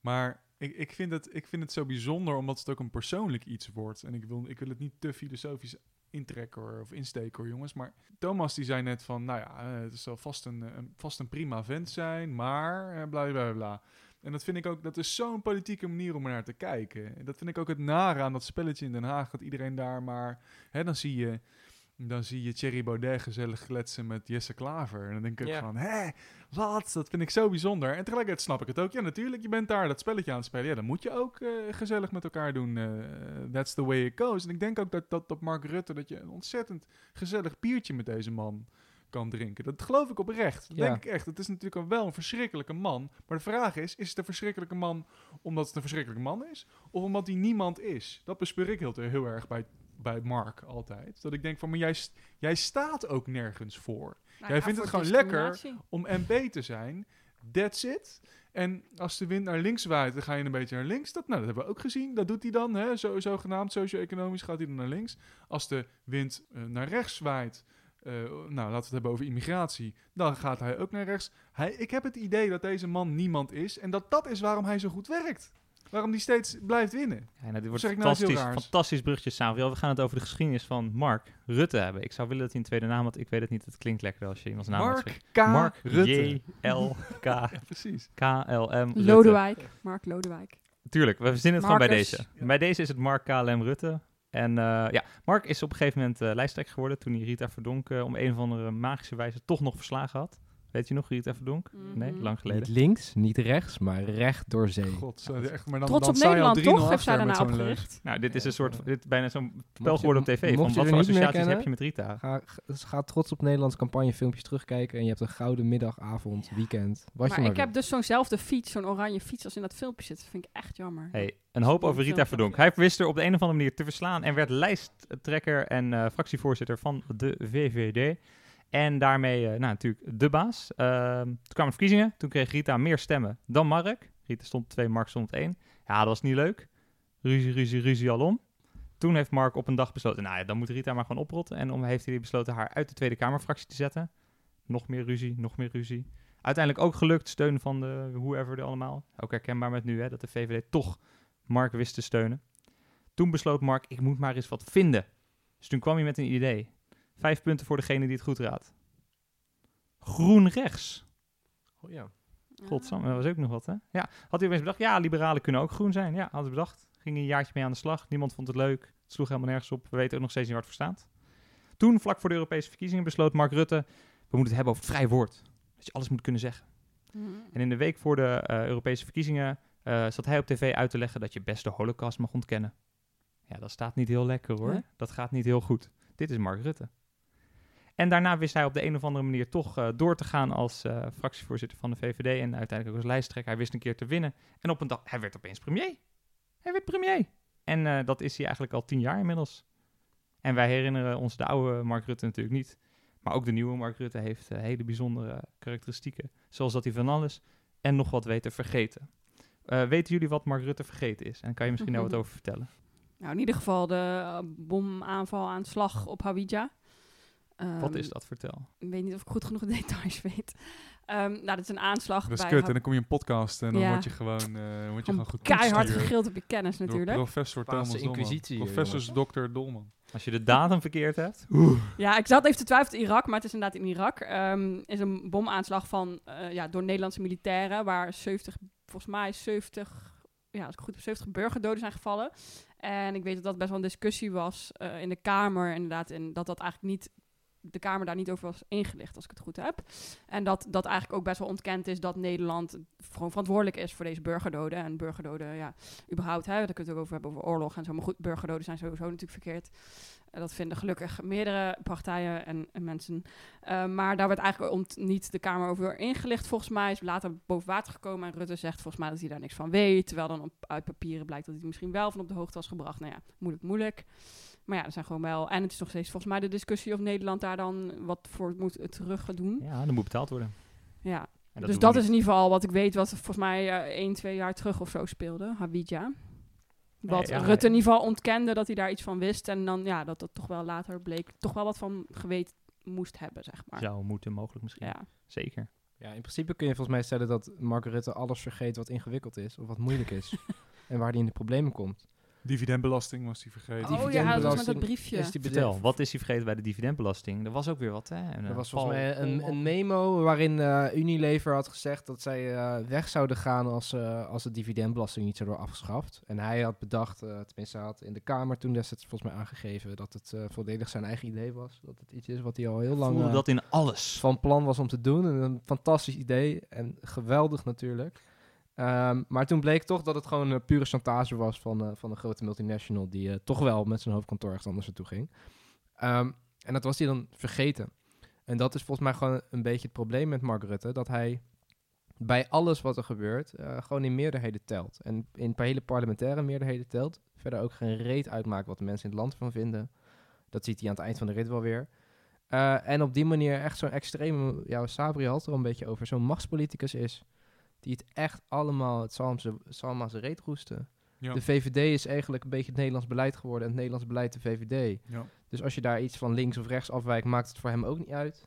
Maar ik, ik, vind het, ik vind het zo bijzonder omdat het ook een persoonlijk iets wordt. En ik wil, ik wil het niet te filosofisch intrekken of insteken jongens. Maar Thomas die zei net van, nou ja, eh, het zal vast een, eh, een, vast een prima vent zijn, maar eh, bla bla bla. En dat vind ik ook, dat is zo'n politieke manier om er naar te kijken. En dat vind ik ook het nare aan dat spelletje in Den Haag, dat iedereen daar maar, hè, dan zie je, dan zie je Thierry Baudet gezellig kletsen met Jesse Klaver. En dan denk ik van, hè, wat? Dat vind ik zo bijzonder. En tegelijkertijd snap ik het ook. Ja, natuurlijk, je bent daar dat spelletje aan het spelen. Ja, dan moet je ook eh, gezellig met elkaar doen. eh, that's the way it goes. En ik denk ook dat, dat, dat Mark Rutte, dat je een ontzettend gezellig biertje met deze man kan drinken. Dat geloof ik oprecht. Dat Ja. denk ik echt. Het is natuurlijk wel een verschrikkelijke man. Maar de vraag is, is het een verschrikkelijke man omdat het een verschrikkelijke man is? Of omdat hij niemand is? Dat bespeur ik heel, heel erg bij bij Mark altijd. Dat ik denk van, maar jij, jij staat ook nergens voor. Nou Jij vindt het gewoon lekker om MB te zijn. That's it. En als de wind naar links waait, dan ga je een beetje naar links. Dat, nou, dat hebben we ook gezien. Dat doet hij dan, hè? Zo, zogenaamd socio-economisch gaat hij dan naar links. Als de wind eh, naar rechts waait, eh, nou, laten we het hebben over immigratie, dan gaat hij ook naar rechts. Hij, ik heb het idee dat deze man niemand is en dat dat is waarom hij zo goed werkt. Waarom hij steeds blijft winnen. Ja, nou, dit wordt nou fantastisch, fantastisch bruggetje samen. We gaan het over de geschiedenis van Mark Rutte hebben. Ik zou willen dat hij een tweede naam had. Ik weet het niet. Het klinkt lekker als je iemands naam Mark. K. Mark Rutte. J-L-K Ja, precies. KLM Rutte. Lodewijk. Mark Lodewijk. Tuurlijk, we verzinnen het gewoon bij deze. Ja. Bij deze is het Mark KLM Rutte. En eh, ja, Mark is op een gegeven moment eh lijsttrekker geworden toen hij Rita Verdonk eh, om een of andere magische wijze toch nog verslagen had. Weet je nog, Rita Verdonk? Nee, Mhm. lang geleden. Niet links, niet rechts, maar recht door zee. God, zo, echt, maar dan, Trots dan op Nederland, 3-0 toch? Heeft zij daarna opgericht. Nou, dit is een soort, dit is bijna zo'n spel geworden op tv. Van wat voor associaties heb je met Rita? Ga, ga, dus ga trots op Nederlands campagnefilmpjes terugkijken en je hebt een gouden middag, avond, weekend. Wat Maar je maar ik heb dus zo'nzelfde fiets, zo'n oranje fiets als in dat filmpje zit. Dat vind ik echt jammer. Hey, een hoop over Rita Verdonk. Hij wist er op de een of andere manier te verslaan en werd lijsttrekker en eh, fractievoorzitter van de VVD. En daarmee eh, nou, natuurlijk de baas. Ehm, toen kwamen verkiezingen. Toen kreeg Rita meer stemmen dan Mark. Rita stond op 2, Mark stond op 1. Ja, dat was niet leuk. Ruzie, ruzie, ruzie alom. Toen heeft Mark op een dag besloten, nou ja, dan moet Rita maar gewoon oprotten. En om heeft hij besloten haar uit de Tweede Kamerfractie te zetten. Nog meer ruzie, nog meer ruzie. Uiteindelijk ook gelukt, steun van de whoever er allemaal. Ook herkenbaar met nu, hè, dat de VVD toch Mark wist te steunen. Toen besloot Mark, ik moet maar eens wat vinden. Dus toen kwam hij met een idee. Vijf punten voor degene die het goed raadt. Groen rechts. Oh, ja. Godsam, dat was ook nog wat, hè? Ja, had hij opeens bedacht, ja, liberalen kunnen ook groen zijn. Ja, hadden ze bedacht. Ging een jaartje mee aan de slag. Niemand vond het leuk. Het sloeg helemaal nergens op. We weten ook nog steeds niet waar het voor staat. Toen, vlak voor de Europese verkiezingen, besloot Mark Rutte... we moeten het hebben over het vrij woord. Dat je alles moet kunnen zeggen. Mhm. En in de week voor de eh, Europese verkiezingen eh, zat hij op tv uit te leggen dat je best de holocaust mag ontkennen. Ja, dat staat niet heel lekker hoor. Dat gaat niet heel goed. Dit is Mark Rutte. En daarna wist hij op de een of andere manier toch eh, door te gaan als eh, fractievoorzitter van de VVD en uiteindelijk ook als lijsttrekker. Hij wist een keer te winnen. En op een dag, hij werd opeens premier. Hij werd premier. En eh, dat is hij eigenlijk al tien jaar inmiddels. En wij herinneren ons de oude Mark Rutte natuurlijk niet. Maar ook de nieuwe Mark Rutte heeft hele bijzondere karakteristieken. Zoals dat hij van alles en nog wat weet te vergeten. Weten jullie wat Mark Rutte vergeten is? En kan je misschien daar wat over vertellen? Nou, in ieder geval de bomaanval aan slag op Hawija. Wat Ehm, is dat? Vertel. Ik weet niet of ik goed genoeg de details weet. Ehm, nou, dat is een aanslag Dat is bij kut. En dan kom je in een podcast en dan Ja. word je gewoon, eh word je Gewoon goed keihard gegild op je kennis door natuurlijk. professor Thomas Dolman. inquisitie, Professor Dr. Dolman. Als je de datum verkeerd hebt. Ja, ik zat even te twijfelen in Irak, maar het is inderdaad in Irak. Ehm is een bomaanslag van, eh, ja, door Nederlandse militairen, waar 70, volgens mij 70, ja, als ik goed heb, 70 burgerdoden zijn gevallen. En ik weet dat dat best wel een discussie was eh, in de Kamer, inderdaad, en dat dat eigenlijk niet, de Kamer daar niet over was ingelicht, als ik het goed heb. En dat dat eigenlijk ook best wel ontkend is dat Nederland gewoon verantwoordelijk is voor deze burgerdoden. En burgerdoden, ja, überhaupt, hè, daar kunnen het ook over hebben, over oorlog en zo. Maar goed, burgerdoden zijn sowieso natuurlijk verkeerd. Dat vinden gelukkig meerdere partijen en, en mensen. Eh, maar daar werd eigenlijk niet de Kamer over ingelicht, volgens mij. Is later boven water gekomen. En Rutte zegt volgens mij dat hij daar niks van weet. Terwijl dan op, uit papieren blijkt dat hij misschien wel van op de hoogte was gebracht. Nou ja, moeilijk, moeilijk. Maar ja, er zijn gewoon wel... En het is nog steeds volgens mij de discussie of Nederland daar dan wat voor moet terug gaan doen. Ja, dat moet betaald worden. Ja, En dus dat is in ieder geval wat ik weet, wat volgens mij eh 1, 2 jaar terug of zo speelde, Hawija. Wat ja, Rutte ja. in ieder geval ontkende dat hij daar iets van wist. En dan ja, dat dat toch wel later bleek, toch wel wat van geweten moest hebben, zeg maar. Zou moeten, mogelijk misschien. Ja. Zeker. Ja, in principe kun je volgens mij stellen dat Mark Rutte alles vergeet wat ingewikkeld is of wat moeilijk is. en waar hij in de problemen komt. Dividendbelasting was die vergeten. Oh ja, dat was met dat briefje. Is die Vertel, wat is hij vergeten bij de dividendbelasting? Er was ook weer wat, hè? En, Er eh, was volgens mij een, een memo waarin eh, Unilever had gezegd dat zij eh, weg zouden gaan als, eh, als de dividendbelasting niet zou worden afgeschaft. En hij had bedacht, eh, tenminste hij had in de Kamer toen destijds volgens mij aangegeven dat het eh, volledig zijn eigen idee was. Dat het iets is wat hij al heel lang voelde dat in alles. van plan was om te doen. En een fantastisch idee en geweldig natuurlijk. Ehm, maar toen bleek toch dat het gewoon een pure chantage was van, eh, van een grote multinational die eh, toch wel met zijn hoofdkantoor ergens anders naartoe ging. Ehm, en dat was hij dan vergeten. En dat is volgens mij gewoon een beetje het probleem met Mark Rutte, dat hij bij alles wat er gebeurt, eh, gewoon in meerderheden telt. En in hele parlementaire meerderheden telt. Verder ook geen reet uitmaakt wat de mensen in het land van vinden. Dat ziet hij aan het eind van de rit wel weer. Eh, en op die manier echt zo'n extreme, ja, Sabri had er een beetje over, zo'n machtspoliticus is. Die het echt allemaal, het zal hem zijn reet roesten. Ja. De VVD is eigenlijk een beetje het Nederlands beleid geworden. En het Nederlands beleid de VVD. Ja. Dus als je daar iets van links of rechts afwijkt, maakt het voor hem ook niet uit.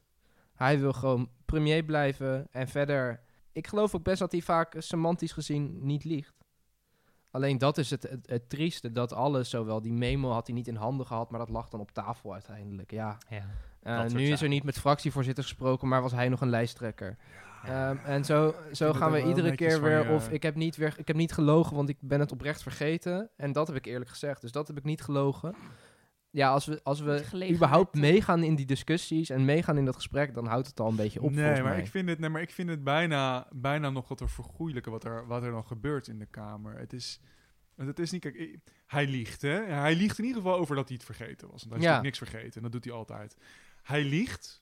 Hij wil gewoon premier blijven. En verder, ik geloof ook best dat hij vaak semantisch gezien niet liegt. Alleen dat is het, het, trieste, dat alles, zowel die memo had hij niet in handen gehad, maar dat lag dan op tafel uiteindelijk. Ja. ja uh, nu is er niet met fractievoorzitter gesproken, maar was hij nog een lijsttrekker. Um, en zo, zo gaan we iedere keer weer. Of ik heb, niet weer, ik heb niet gelogen, want ik ben het oprecht vergeten. En dat heb ik eerlijk gezegd. Dus dat heb ik niet gelogen. Ja, als we, als we überhaupt meegaan in die discussies en meegaan in dat gesprek, dan houdt het al een beetje op. Nee, maar mij. ik vind het, nee, maar ik vind het bijna, bijna nog wat er vergoeilijken wat er, wat er dan gebeurt in de Kamer. Het is. Het is niet, kijk, hij liegt, hè? Hij liegt in ieder geval over dat hij het vergeten was. Want hij is ja. niks vergeten en dat doet hij altijd. Hij liegt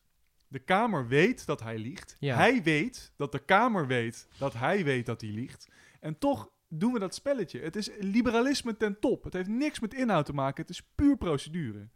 de Kamer weet dat hij liegt. Hij weet dat de Kamer weet dat hij weet dat hij liegt. En toch doen we dat spelletje. Het is liberalisme ten top. Het heeft niks met inhoud te maken. Het is puur procedure.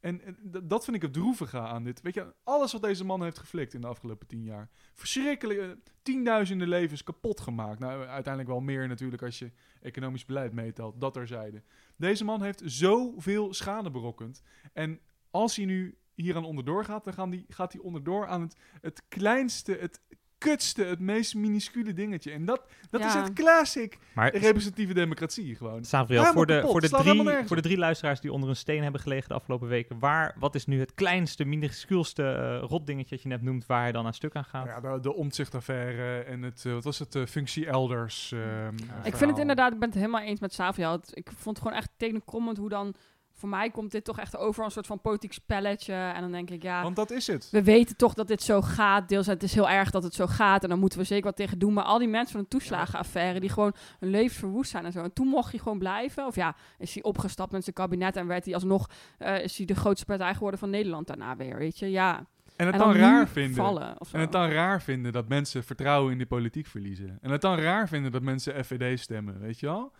En, dat vind ik het droevige aan dit. Weet je, alles wat deze man heeft geflikt in de afgelopen tien jaar. Verschrikkelijk, uh, tienduizenden levens kapot gemaakt. Nou, uiteindelijk wel meer natuurlijk als je economisch beleid meetelt. Dat terzijde. Deze man heeft zoveel schade berokkend. En als hij nu hier aan onderdoor gaat, dan gaan die, gaat hij onderdoor aan het, het kleinste, het kutste, het meest minuscule dingetje. En dat, dat is het classic maar, representatieve democratie gewoon. Sabriel, voor, de, voor, de drie, voor de drie luisteraars die onder een steen hebben gelegen de afgelopen weken, waar, wat is nu het kleinste, minuscuulste uh, rotdingetje dat je net noemt, waar hij dan aan stuk aan gaat? Ja, de, de omzichtaffaire en het, uh, wat was het, uh, functie elders. Uh, ik vind het inderdaad, ik ben het helemaal eens met Sabriel. Ik vond het gewoon echt tegenkommend hoe dan voor mij komt dit toch echt over een soort van politiek spelletje. En dan denk ik, ja... Want dat is het. We weten toch dat dit zo gaat. Deels het is heel erg dat het zo gaat. En dan moeten we zeker wat tegen doen. Maar al die mensen van de toeslagenaffaire... die gewoon hun leven verwoest zijn en zo. En toen mocht hij gewoon blijven. Of ja, is hij opgestapt met zijn kabinet... en werd hij alsnog... Uh, is hij de grootste partij geworden van Nederland daarna weer, weet je. Ja. En het dan, raar vinden. en het dan raar vinden dat mensen vertrouwen in de politiek verliezen. En het dan raar vinden dat mensen FVD stemmen, weet je wel?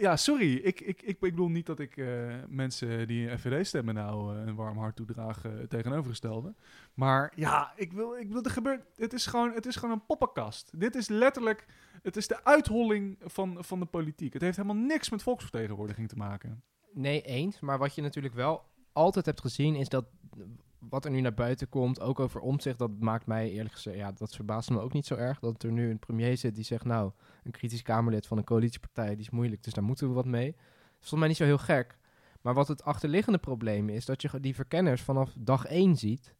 Ja, sorry. Ik, ik, ik, ik bedoel niet dat ik uh, mensen die een FVD stemmen nou uh, een warm hart toedragen uh, tegenovergestelde. Maar ja, ik wil, ik wil er gebeurt. Het is gewoon, het is gewoon een poppenkast. Dit is letterlijk, het is de uitholling van, van de politiek. Het heeft helemaal niks met volksvertegenwoordiging te maken. Nee, eens. Maar wat je natuurlijk wel altijd hebt gezien is dat wat er nu naar buiten komt, ook over omzicht, dat maakt mij eerlijk gezegd, ja, dat verbaast me ook niet zo erg. Dat er nu een premier zit die zegt, nou, een kritisch Kamerlid van een coalitiepartij, die is moeilijk, dus daar moeten we wat mee. Dat is volgens mij niet zo heel gek. Maar wat het achterliggende probleem is, dat je die verkenners vanaf dag één ziet,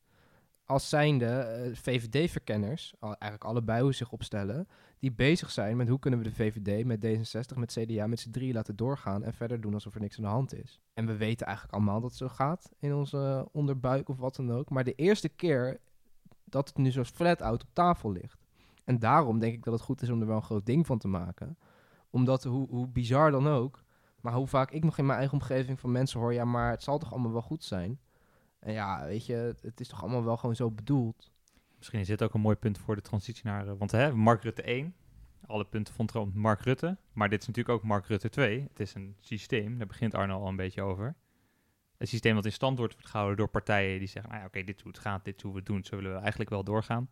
als zijnde uh, VVD-verkenners, eigenlijk allebei hoe zich opstellen, die bezig zijn met hoe kunnen we de VVD met D66, met CDA, met z'n drie laten doorgaan en verder doen alsof er niks aan de hand is. En we weten eigenlijk allemaal dat het zo gaat in onze onderbuik of wat dan ook. Maar de eerste keer dat het nu zo flat out op tafel ligt. En daarom denk ik dat het goed is om er wel een groot ding van te maken. Omdat, hoe, hoe bizar dan ook, maar hoe vaak ik nog in mijn eigen omgeving van mensen hoor, ja, maar het zal toch allemaal wel goed zijn. En ja, weet je, het is toch allemaal wel gewoon zo bedoeld. Misschien is dit ook een mooi punt voor de transitie naar... Eh, want hè, Mark Rutte 1, alle punten vond gewoon Mark Rutte. Maar dit is natuurlijk ook Mark Rutte 2. Het is een systeem, daar begint Arno al een beetje over. Een systeem dat in stand wordt gehouden door partijen die zeggen... Nou ja, oké, dit is hoe het gaat, dit is hoe we het doen. Zo willen we eigenlijk wel doorgaan.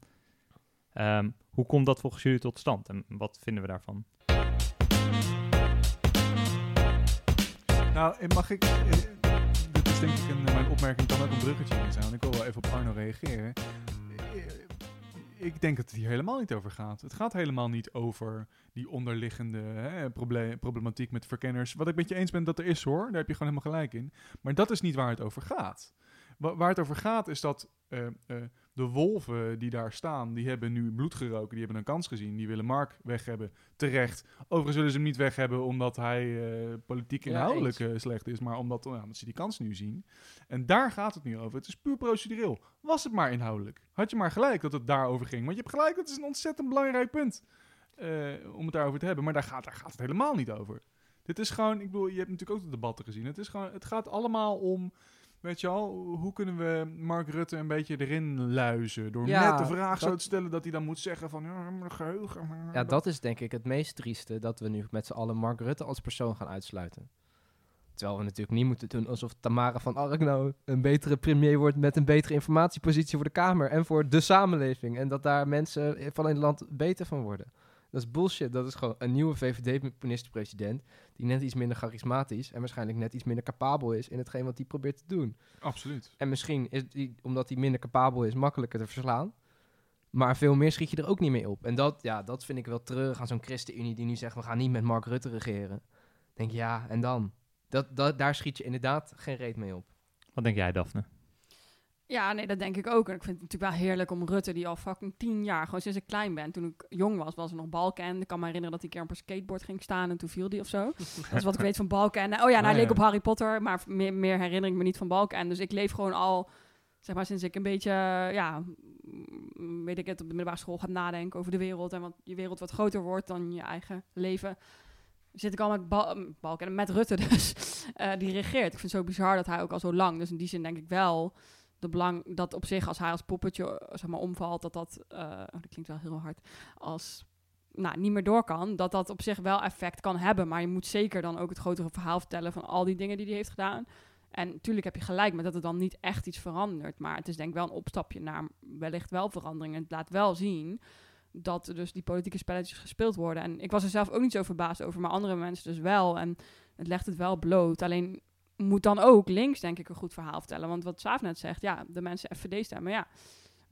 Ehm, hoe komt dat volgens jullie tot stand en wat vinden we daarvan? Nou, mag ik eh, denk ik een, mijn opmerking kan ook een bruggetje in zijn. Ik wil wel even op Arno reageren. Ik denk dat het hier helemaal niet over gaat. Het gaat helemaal niet over die onderliggende hè, problematiek met verkenners. Wat ik met je eens ben dat er is hoor, daar heb je gewoon helemaal gelijk in. Maar dat is niet waar het over gaat. waar het over gaat is dat uh, de wolven die daar staan, die hebben nu bloed geroken. Die hebben een kans gezien. Die willen Mark weg hebben. Terecht. Overigens zullen ze hem niet weg hebben omdat hij uh, politiek inhoudelijk uh, slecht is. Maar omdat, uh, omdat ze die kans nu zien. En daar gaat het nu over. Het is puur procedureel. Was het maar inhoudelijk. Had je maar gelijk dat het daarover ging. Want je hebt gelijk, dat is een ontzettend belangrijk punt. om het daarover te hebben. Maar daar gaat, daar gaat het helemaal niet over. Dit is gewoon, ik bedoel, je hebt natuurlijk ook de debatten gezien. Het, is gewoon, het gaat allemaal om weet je al, hoe kunnen we Mark Rutte een beetje erin luizen? Door Ja, net de vraag zo dat- te stellen dat hij dan moet zeggen van, ja, mijn geheugen. maar Ja, dat is denk ik het meest trieste, dat we nu met z'n allen Mark Rutte als persoon gaan uitsluiten. Terwijl we natuurlijk niet moeten doen alsof Tamara van Ark nou een betere premier wordt met een betere informatiepositie voor de Kamer en voor de samenleving. En dat daar mensen van in het land beter van worden. Dat is bullshit. Dat is gewoon een nieuwe VVD-minister-president die net iets minder charismatisch en waarschijnlijk net iets minder capabel is in hetgeen wat hij probeert te doen. Absoluut. En misschien is die, omdat hij minder capabel is, makkelijker te verslaan. Maar veel meer schiet je er ook niet mee op. En dat, ja, dat vind ik wel terug aan zo'n ChristenUnie die nu zegt... we gaan niet met Mark Rutte regeren. Ik denk, ja, en dan? Dat, dat, daar schiet je inderdaad geen reet mee op. Wat denk jij, Daphne? Ja, nee, dat denk ik ook. En ik vind het natuurlijk wel heerlijk om Rutte, die al fucking tien jaar, gewoon sinds ik klein ben, toen ik jong was, was er nog Balken. Ik kan me herinneren dat hij een keer op een skateboard ging staan en toen viel die of zo. Dat is wat ik weet van Balken. Oh ja, en hij Ah, leek ja. op Harry Potter, maar meer, meer herinner ik me niet van Balken. Dus ik leef gewoon al, zeg maar, sinds ik een beetje, ja, mm, weet ik het, op de middelbare school gaat nadenken over de wereld en wat je wereld wat groter wordt dan je eigen leven. Zit ik al met Bal mm, Balken, met Rutte dus, eh, die regeert. Ik vind het zo bizar dat hij ook al zo lang, dus in die zin denk ik wel de belang dat op zich als hij als poppetje eh, zeg maar omvalt, dat dat, eh, oh, dat klinkt wel heel hard, als nou, niet meer door kan, dat dat op zich wel effect kan hebben. Maar je moet zeker dan ook het grotere verhaal vertellen van al die dingen die hij heeft gedaan. En natuurlijk heb je gelijk met dat het dan niet echt iets verandert. Maar het is denk ik wel een opstapje naar wellicht wel verandering. En het laat wel zien dat er dus die politieke spelletjes gespeeld worden. En ik was er zelf ook niet zo verbaasd over, maar andere mensen dus wel. En het legt het wel bloot. Alleen moet dan ook links, denk ik, een goed verhaal vertellen. Want wat Saaf net zegt, ja, de mensen FVD stemmen, ja.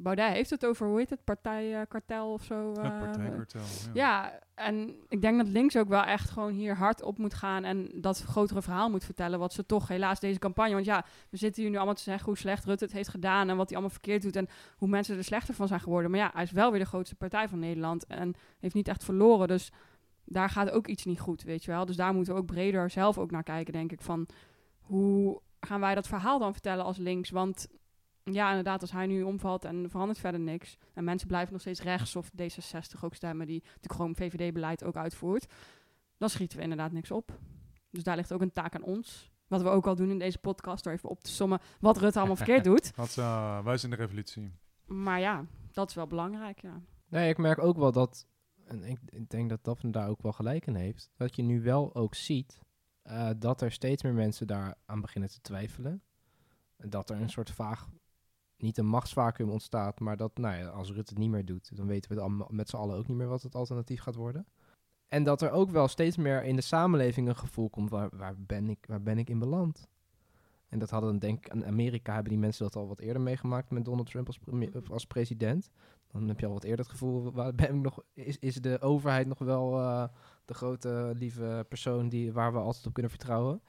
Baudet heeft het over, hoe heet het, partijkartel of zo. Het eh, partijkartel. Ja. ja, en ik denk dat links ook wel echt gewoon hier hard op moet gaan en dat grotere verhaal moet vertellen. Wat ze toch helaas deze campagne. Want ja, we zitten hier nu allemaal te zeggen hoe slecht Rutte het heeft gedaan en wat hij allemaal verkeerd doet en hoe mensen er slechter van zijn geworden. Maar ja, hij is wel weer de grootste partij van Nederland en heeft niet echt verloren. Dus daar gaat ook iets niet goed, weet je wel. Dus daar moeten we ook breder zelf ook naar kijken, denk ik. Van hoe gaan wij dat verhaal dan vertellen als links? Want ja, inderdaad, als hij nu omvalt en verandert verder niks. En mensen blijven nog steeds rechts of D66 ook stemmen, die natuurlijk gewoon VVD-beleid ook uitvoert. Dan schieten we inderdaad niks op. Dus daar ligt ook een taak aan ons. Wat we ook al doen in deze podcast, door even op te sommen wat Rutte allemaal verkeerd doet. Wat, uh, wij zijn de revolutie. Maar ja, dat is wel belangrijk, ja. Nee, ik merk ook wel dat, en ik, ik denk dat Daphne daar ook wel gelijk in heeft, dat je nu wel ook ziet uh, dat er steeds meer mensen daar aan beginnen te twijfelen. Dat er een soort vaag, niet een machtsvacuum ontstaat, maar dat, nou ja, als Rutte het niet meer doet, dan weten we het met z'n allen ook niet meer wat het alternatief gaat worden. En dat er ook wel steeds meer in de samenleving een gevoel komt, waar, waar, ben, ik, waar ben ik in beland? En dat hadden, denk ik, in Amerika hebben die mensen dat al wat eerder meegemaakt met Donald Trump als, als president. Dan heb je al wat eerder het gevoel, waar ben ik nog, is, is de overheid nog wel uh, de grote lieve persoon die, waar we altijd op kunnen vertrouwen?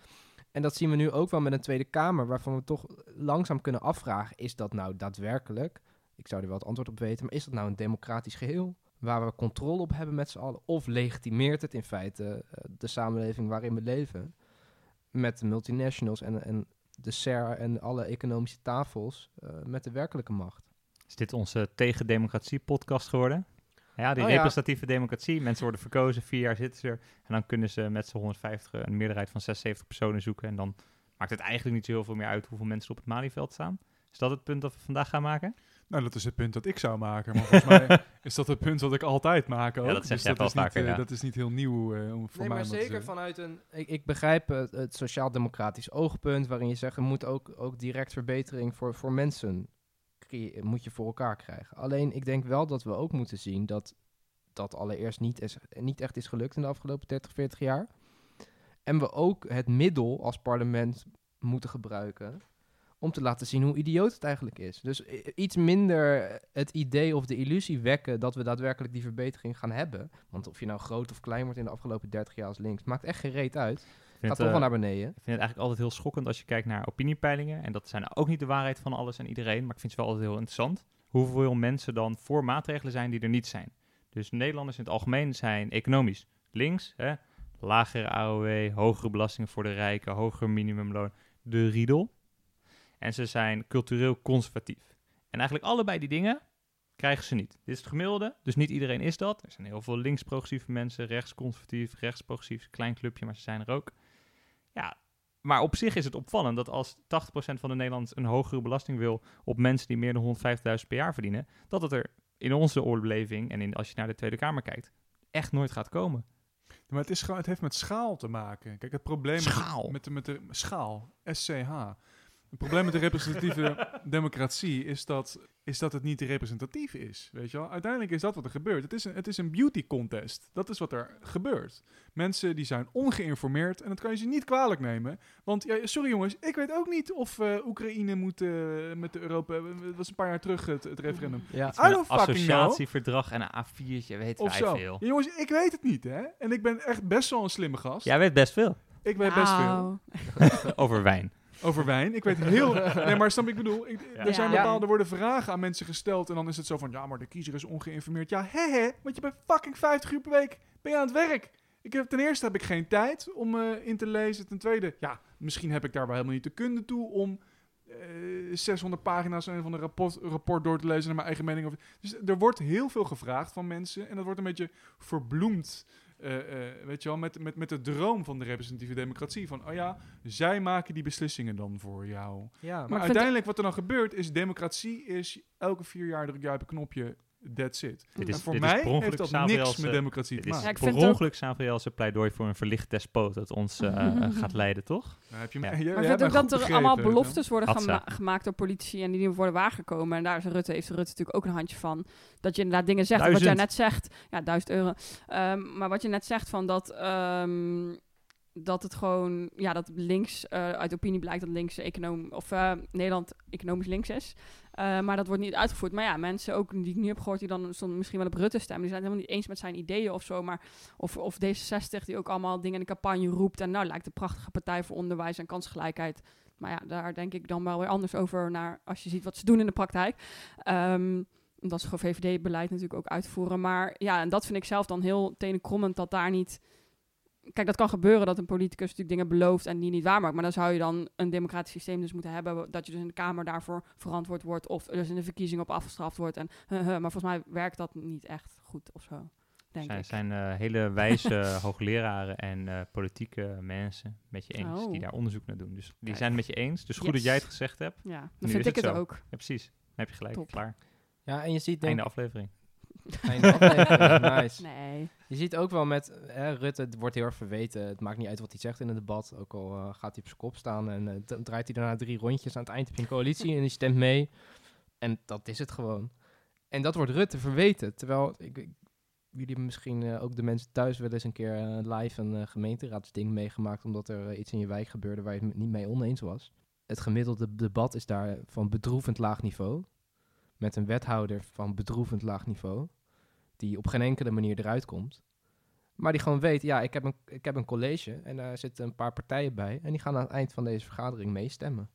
En dat zien we nu ook wel met een Tweede Kamer, waarvan we toch langzaam kunnen afvragen, is dat nou daadwerkelijk, ik zou er wel het antwoord op weten, maar is dat nou een democratisch geheel? Waar we controle op hebben met z'n allen? Of legitimeert het in feite uh, de samenleving waarin we leven? Met de multinationals en, en de SER en alle economische tafels uh, met de werkelijke macht. Is dit onze tegen-democratie-podcast geworden? Ja, die Oh, ja. representatieve democratie. Mensen worden verkozen, vier jaar zitten ze er. En dan kunnen ze met z'n 150 een meerderheid van 76 personen zoeken. En dan maakt het eigenlijk niet zo heel veel meer uit hoeveel mensen op het Malieveld staan. Is dat het punt dat we vandaag gaan maken? Nou, dat is het punt dat ik zou maken. Maar volgens mij is dat het punt wat ik altijd maak ook. Ja, dat zeg dus dat, wel is vaker, niet, uh, ja. dat is niet heel nieuw uh, voor nee, mij maar te zeker vanuit een... Ik, ik begrijp het, het sociaal-democratisch oogpunt... waarin je zegt, er moet ook, ook direct verbetering voor, voor mensen... Moet je voor elkaar krijgen. Alleen, ik denk wel dat we ook moeten zien... dat dat allereerst niet, is, niet echt is gelukt in de afgelopen 30, 40 jaar. En we ook het middel als parlement moeten gebruiken om te laten zien hoe idioot het eigenlijk is. Dus iets minder het idee of de illusie wekken dat we daadwerkelijk die verbetering gaan hebben. Want of je nou groot of klein wordt in de afgelopen 30 jaar als links, maakt echt geen reet uit. Gaat toch wel naar beneden. Ik vind het eigenlijk altijd heel schokkend als je kijkt naar opiniepeilingen. En dat zijn ook niet de waarheid van alles en iedereen, maar ik vind het wel altijd heel interessant. Hoeveel mensen dan voor maatregelen zijn die er niet zijn. Dus Nederlanders in het algemeen zijn economisch links, hè, lagere AOW, hogere belastingen voor de rijken, hoger minimumloon, de riedel. En ze zijn cultureel conservatief. En eigenlijk allebei die dingen krijgen ze niet. Dit is het gemiddelde, dus niet iedereen is dat. Er zijn heel veel links-progressieve mensen, rechts-conservatief, rechts-progressief, klein clubje, maar ze zijn er ook. Ja, maar op zich is het opvallend dat als 80% van de Nederlanders een hogere belasting wil op mensen die meer dan 150.000 per jaar verdienen, dat het er in onze oorleving en in, als je naar de Tweede Kamer kijkt, echt nooit gaat komen. Maar het, is gewoon, het heeft met schaal te maken. Kijk, het probleem Schaal. Met, de, met de schaal, SCH. Het probleem met de representatieve democratie is dat, is dat het niet representatief is. Weet je wel? Uiteindelijk is dat wat er gebeurt. Het is, een, het is een beauty contest. Dat is wat er gebeurt. Mensen die zijn ongeïnformeerd en dat kan je ze niet kwalijk nemen. Want ja, sorry jongens, ik weet ook niet of eh, Oekraïne moet eh, met de Europa. Het was een paar jaar terug het, het referendum. Ja. Know. associatieverdrag en een A4'tje, weet Of wij zo. veel. Ja, jongens, ik weet het niet, hè? En ik ben echt best wel een slimme gast. Jij weet best veel Ik weet best veel. Over wijn. Over wijn. Ik weet heel... Nee, maar snap ik bedoel? Ik, Ja. Er zijn bepaalde, er worden vragen aan mensen gesteld en dan is het zo van, ja, maar de kiezer is ongeïnformeerd. Ja, hè, hè, want je bent fucking 50 uur per week ben je aan het werk. Ik heb, ten eerste heb ik geen tijd om eh, in te lezen. Ten tweede, ja, misschien heb ik daar wel helemaal niet de kunde toe om eh, 600 pagina's van een rapport, rapport door te lezen en mijn eigen mening over. Dus er wordt heel veel gevraagd van mensen en dat wordt een beetje verbloemd. Eh, eh, weet je wel, met, met, met de droom van de representatieve democratie. Van, oh ja, zij maken die beslissingen dan voor jou. Ja, Maar, vind uiteindelijk wat er dan gebeurt is democratie is elke vier jaar druk jij op een knopje, that's it. Dit en is, voor dit is mij per ongeluk heeft dat niks met eh, democratie te is maken. Ja, ik per vind het ook- ongeluk Samuel's pleidooi voor een verlicht despoot dat ons eh, gaat leiden, toch? Nou, heb je, Ja. Maar vind ook dat er allemaal beloftes worden gema- gemaakt door politici en die niet worden waargekomen. En daar is Rutte, heeft Rutte natuurlijk ook een handje van. Dat je inderdaad dingen zegt, wat jij net zegt. Ja, duizend euro. Ehm, maar wat je net zegt van dat, ehm, dat het gewoon, ja, dat links, eh, uit opinie blijkt dat links econom, of eh, Nederland economisch links is. Eh, maar dat wordt niet uitgevoerd. Maar ja, mensen ook die ik nu heb gehoord, die dan soms misschien wel op Rutte stemmen, die zijn het helemaal niet eens met zijn ideeën of zo. Maar, of, of D66, die ook allemaal dingen in de campagne roept. En nou, lijkt een prachtige partij voor onderwijs en kansgelijkheid. Maar ja, daar denk ik dan wel weer anders over naar als je ziet wat ze doen in de praktijk. Ehm, omdat ze gewoon VVD-beleid natuurlijk ook uitvoeren. Maar ja, en dat vind ik zelf dan heel tenenkrommend dat daar niet... Kijk, dat kan gebeuren dat een politicus natuurlijk dingen belooft en die niet waarmaakt. Maar dan zou je dan een democratisch systeem dus moeten hebben... dat je dus in de Kamer daarvoor verantwoord wordt... of er dus in de verkiezingen op afgestraft wordt. En, maar volgens mij werkt dat niet echt goed of zo, denk zijn, ik. zijn eh, hele wijze hoogleraren en eh, politieke mensen met je eens Oh. die daar onderzoek naar doen. Dus die Kijk. zijn het met je eens. Dus goed Yes. dat jij het gezegd hebt. Ja, dan Nu vind is ik het ook. Ja, precies. Dan heb je gelijk. Top. Klaar. ja, en je ziet denk Einde aflevering. Einde aflevering, nice. Nee. Je ziet ook wel met hè, Rutte, het wordt heel erg verweten. Het maakt niet uit wat hij zegt in het debat. Ook al eh, gaat hij op zijn kop staan en dan draait hij daarna drie rondjes. Aan het eind heb je een coalitie en die stemt mee. En dat is het gewoon. En dat wordt Rutte verweten. Terwijl, ik, ik- jullie hebben misschien eh, ook de mensen thuis wel eens een keer live een gemeenteraadsding meegemaakt. Omdat er iets in je wijk gebeurde waar je het niet mee oneens was. Het gemiddelde debat is daar van bedroevend laag niveau. Met een wethouder van bedroevend laag niveau. Die op geen enkele manier eruit komt. Maar die gewoon weet, ja, ik heb een, ik heb een college en daar zitten een paar partijen bij. En die gaan aan het eind van deze vergadering meestemmen.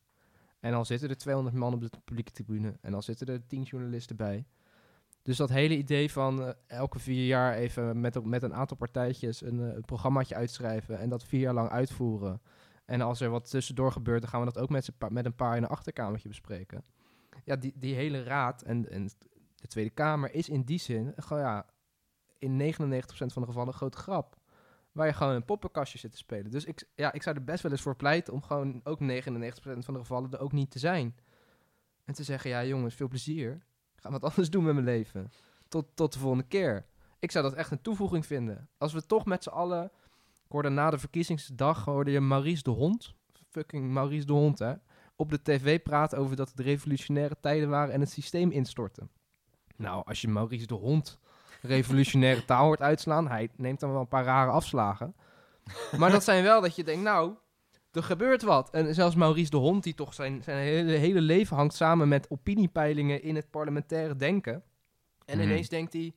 En dan zitten er 200 man op de publieke tribune. En dan zitten er 10 journalisten bij. Dus dat hele idee van eh, elke vier jaar even met, met een aantal partijtjes een, eh, een programmaatje uitschrijven. En dat vier jaar lang uitvoeren. En als er wat tussendoor gebeurt, dan gaan we dat ook met, met een paar in een achterkamertje bespreken. Ja, die, die hele raad en, en de Tweede Kamer is in die zin ja, in 99% van de gevallen een grote grap. Waar je gewoon een poppenkastje zit te spelen. Dus ik, ja, ik zou er best wel eens voor pleiten om gewoon ook 99% van de gevallen er ook niet te zijn. En te zeggen, ja jongens, veel plezier. Ik ga wat anders doen met mijn leven. Tot, tot de volgende keer. Ik zou dat echt een toevoeging vinden. Als we toch met z'n allen... Ik hoorde na de verkiezingsdag, hoorde je Maurice de Hond. Fucking Maurice de Hond, hè. Op de tv praten over dat het revolutionaire tijden waren en het systeem instortte. Nou, als je Maurice de Hond revolutionaire taal hoort uitslaan, hij neemt dan wel een paar rare afslagen. Maar dat zijn wel dat je denkt, nou, er gebeurt wat. En zelfs Maurice de Hond, die toch zijn, zijn hele, hele leven hangt samen met opiniepeilingen in het parlementaire denken. En Mhm. ineens denkt hij,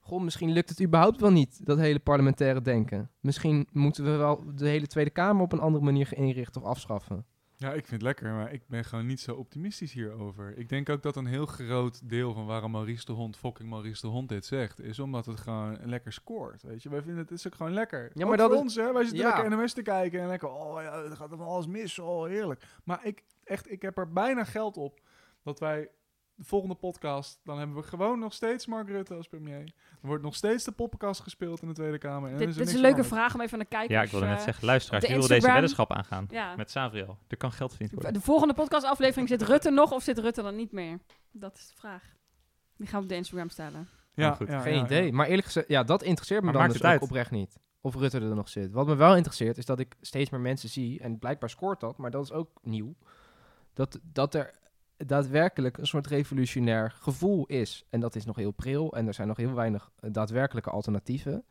goh, misschien lukt het überhaupt wel niet, dat hele parlementaire denken. Misschien moeten we wel de hele Tweede Kamer op een andere manier inrichten of afschaffen. Ja, ik vind het lekker, maar ik ben gewoon niet zo optimistisch hierover. Ik denk ook dat een heel groot deel van waarom Maurice de Hond, fucking Maurice de Hond dit zegt, is omdat het gewoon lekker scoort. Weet je, wij vinden het is ook gewoon lekker. Ja, Ook maar dat voor is- ons, hè. Wij zitten Ja. lekker NMS te kijken en lekker, oh ja, het gaat allemaal alles mis, oh heerlijk. Maar ik, echt, ik heb er bijna geld op dat wij de volgende podcast, dan hebben we gewoon nog steeds Mark Rutte als premier. Er wordt nog steeds de poppenkast gespeeld in de Tweede Kamer. En Dit, er dit is een leuke veranderd. vraag om even aan de kijkers... Ja, ik wilde net eh, zeggen, luisteraars, wie wil deze weddenschap aangaan? Ja. Met Savriel. Er kan geld verdiend worden. De volgende podcastaflevering zit Rutte nog of zit Rutte dan niet meer? Dat is de vraag. Die gaan we op de Instagram stellen. Ja, goed. ja, Geen ja, idee. ja. Maar eerlijk gezegd, ja, dat interesseert me Maar dan maakt dus het ook uit? oprecht niet. Of Rutte er nog zit. Wat me wel interesseert is dat ik steeds meer mensen zie, en blijkbaar scoort dat, maar dat is ook nieuw, dat, dat er daadwerkelijk een soort revolutionair gevoel is. En dat is nog heel pril en er zijn nog heel weinig eh, daadwerkelijke alternatieven.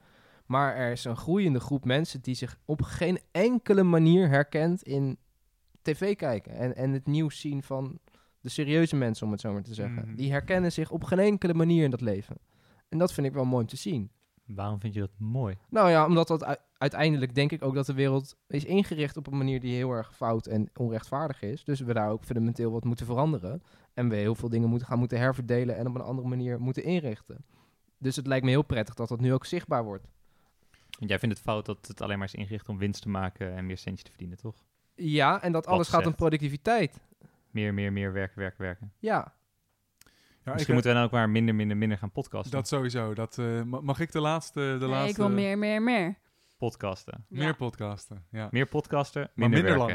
Maar er is een groeiende groep mensen die zich op geen enkele manier herkent in tv kijken. En, en het nieuws zien van de serieuze mensen, om het zo maar te zeggen. Mhm. Die herkennen zich op geen enkele manier in dat leven. En dat vind ik wel mooi om te zien. Waarom vind je dat mooi? Nou ja, omdat dat uiteindelijk denk ik ook dat de wereld is ingericht op een manier die heel erg fout en onrechtvaardig is. Dus we daar ook fundamenteel wat moeten veranderen. En we heel veel dingen moeten gaan moeten herverdelen en op een andere manier moeten inrichten. Dus het lijkt me heel prettig dat dat nu ook zichtbaar wordt. Want jij vindt het fout dat het alleen maar is ingericht om winst te maken en meer centjes te verdienen, toch? Ja, en dat alles gaat om productiviteit. Meer, meer, meer werken, werken, werken. Ja, Ja, Misschien ik, moeten we dan ook maar minder, minder, minder gaan podcasten. Dat sowieso. Dat, eh, ma- mag ik de laatste... De Nee, laatste ik wil meer, meer, meer. Podcasten. meer podcasten. Ja. Meer podcasten, Maar minder, minder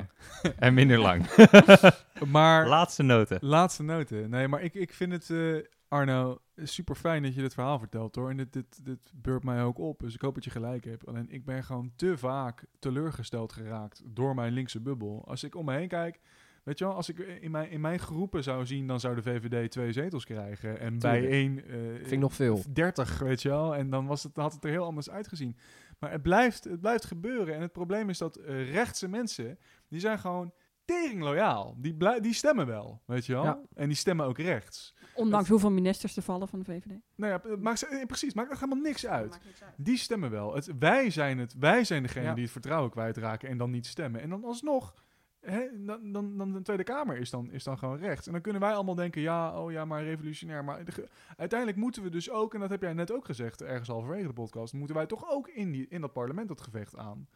werken. en minder lang. Maar Laatste noten. Laatste noten. Nee, maar ik, ik vind het, eh, Arno, super fijn dat je dit verhaal vertelt hoor. En dit, dit, dit beurt mij ook op. Dus ik hoop dat je gelijk hebt. Alleen ik ben gewoon te vaak teleurgesteld geraakt door mijn linkse bubbel. Als ik om me heen kijk. Weet je wel, als ik in mijn, in mijn groepen zou zien, dan zou de VVD twee zetels krijgen. En bij één. eh, vind ik nog veel. 30, weet je wel. En dan was het, had het er heel anders uitgezien. Maar het blijft, het blijft gebeuren. En het probleem is dat eh, rechtse mensen, die zijn gewoon tering loyaal. Die, blij- die stemmen wel, weet je wel. Ja. En die stemmen ook rechts. Ondanks hoeveel ministers er vallen van de VVD. Nou ja, het maakt, ze- eh, precies, maakt er helemaal niks uit. Maakt niks uit. Die stemmen wel. Het, wij, zijn het, wij zijn degene Ja. die het vertrouwen kwijtraken en dan niet stemmen. En dan alsnog, dan, dan, dan de Tweede Kamer is dan, is dan gewoon rechts. En dan kunnen wij allemaal denken, ja, oh ja, maar revolutionair. Maar uiteindelijk moeten we dus ook, en dat heb jij net ook gezegd, ergens halverwege de podcast, moeten wij toch ook in, die, in dat parlement dat gevecht aan.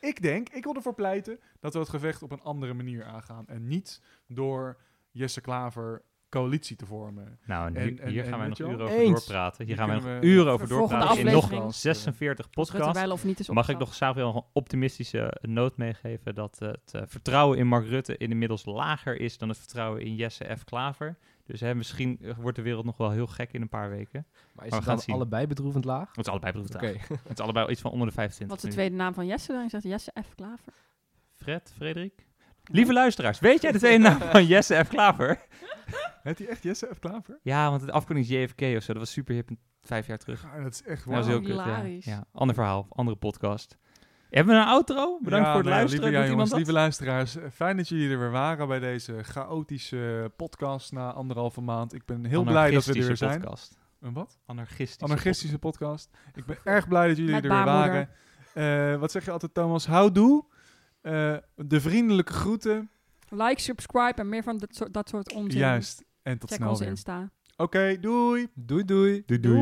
Ik denk, ik wil ervoor pleiten dat we het gevecht op een andere manier aangaan. En niet door Jesse Klaver coalitie te vormen. Nou, en En- hier, en- hier en gaan wij nog uren over Eens. doorpraten. Hier Hier gaan wij nog we- uren over doorpraten in nog aflevering. 46 Als Rutte podcasts. wel of niet is Mag ik nog Samuel een optimistische noot meegeven dat het eh, vertrouwen in Mark Rutte inmiddels lager is dan het vertrouwen in Jesse F. Klaver. Dus hè, misschien eh, wordt de wereld nog wel heel gek in een paar weken. Maar is we het dan allebei bedroevend laag? Het is allebei bedroefd. Oké. Het is allebei iets van onder de 25. Wat is de tweede naam van Jesse dan? Je zegt Jesse F. Klaver. Fred, Frederik? Lieve luisteraars, weet jij de tweede naam van Jesse F. Klaver? Heeft hij echt Jesse F. Klaver? Ja, want de afkorting is JFK of zo. Dat was super hip een- vijf jaar terug. Ja, dat is echt Dat was wauw. heel kut, ja. hilarisch. ja. Ander verhaal, andere podcast. Hebben we een outro? Bedankt Ja, voor het nou luisteren. Lieve, ja, jongens, lieve luisteraars, eh, fijn dat jullie er weer waren bij deze chaotische podcast na anderhalve maand. Ik ben heel blij dat we er weer Anarchistische zijn. Podcast. Een wat? Anarchistische, Anarchistische podcast. Ik ben erg blij dat jullie Met er weer waren. Eh, wat zeg je altijd, Thomas? Houdoe. Eh de vriendelijke groeten. Like, subscribe en meer van dat soort, dat soort onzin. Juist. En tot Check snel weer. Insta. Oké, doei. Doei doei. Doei Doei.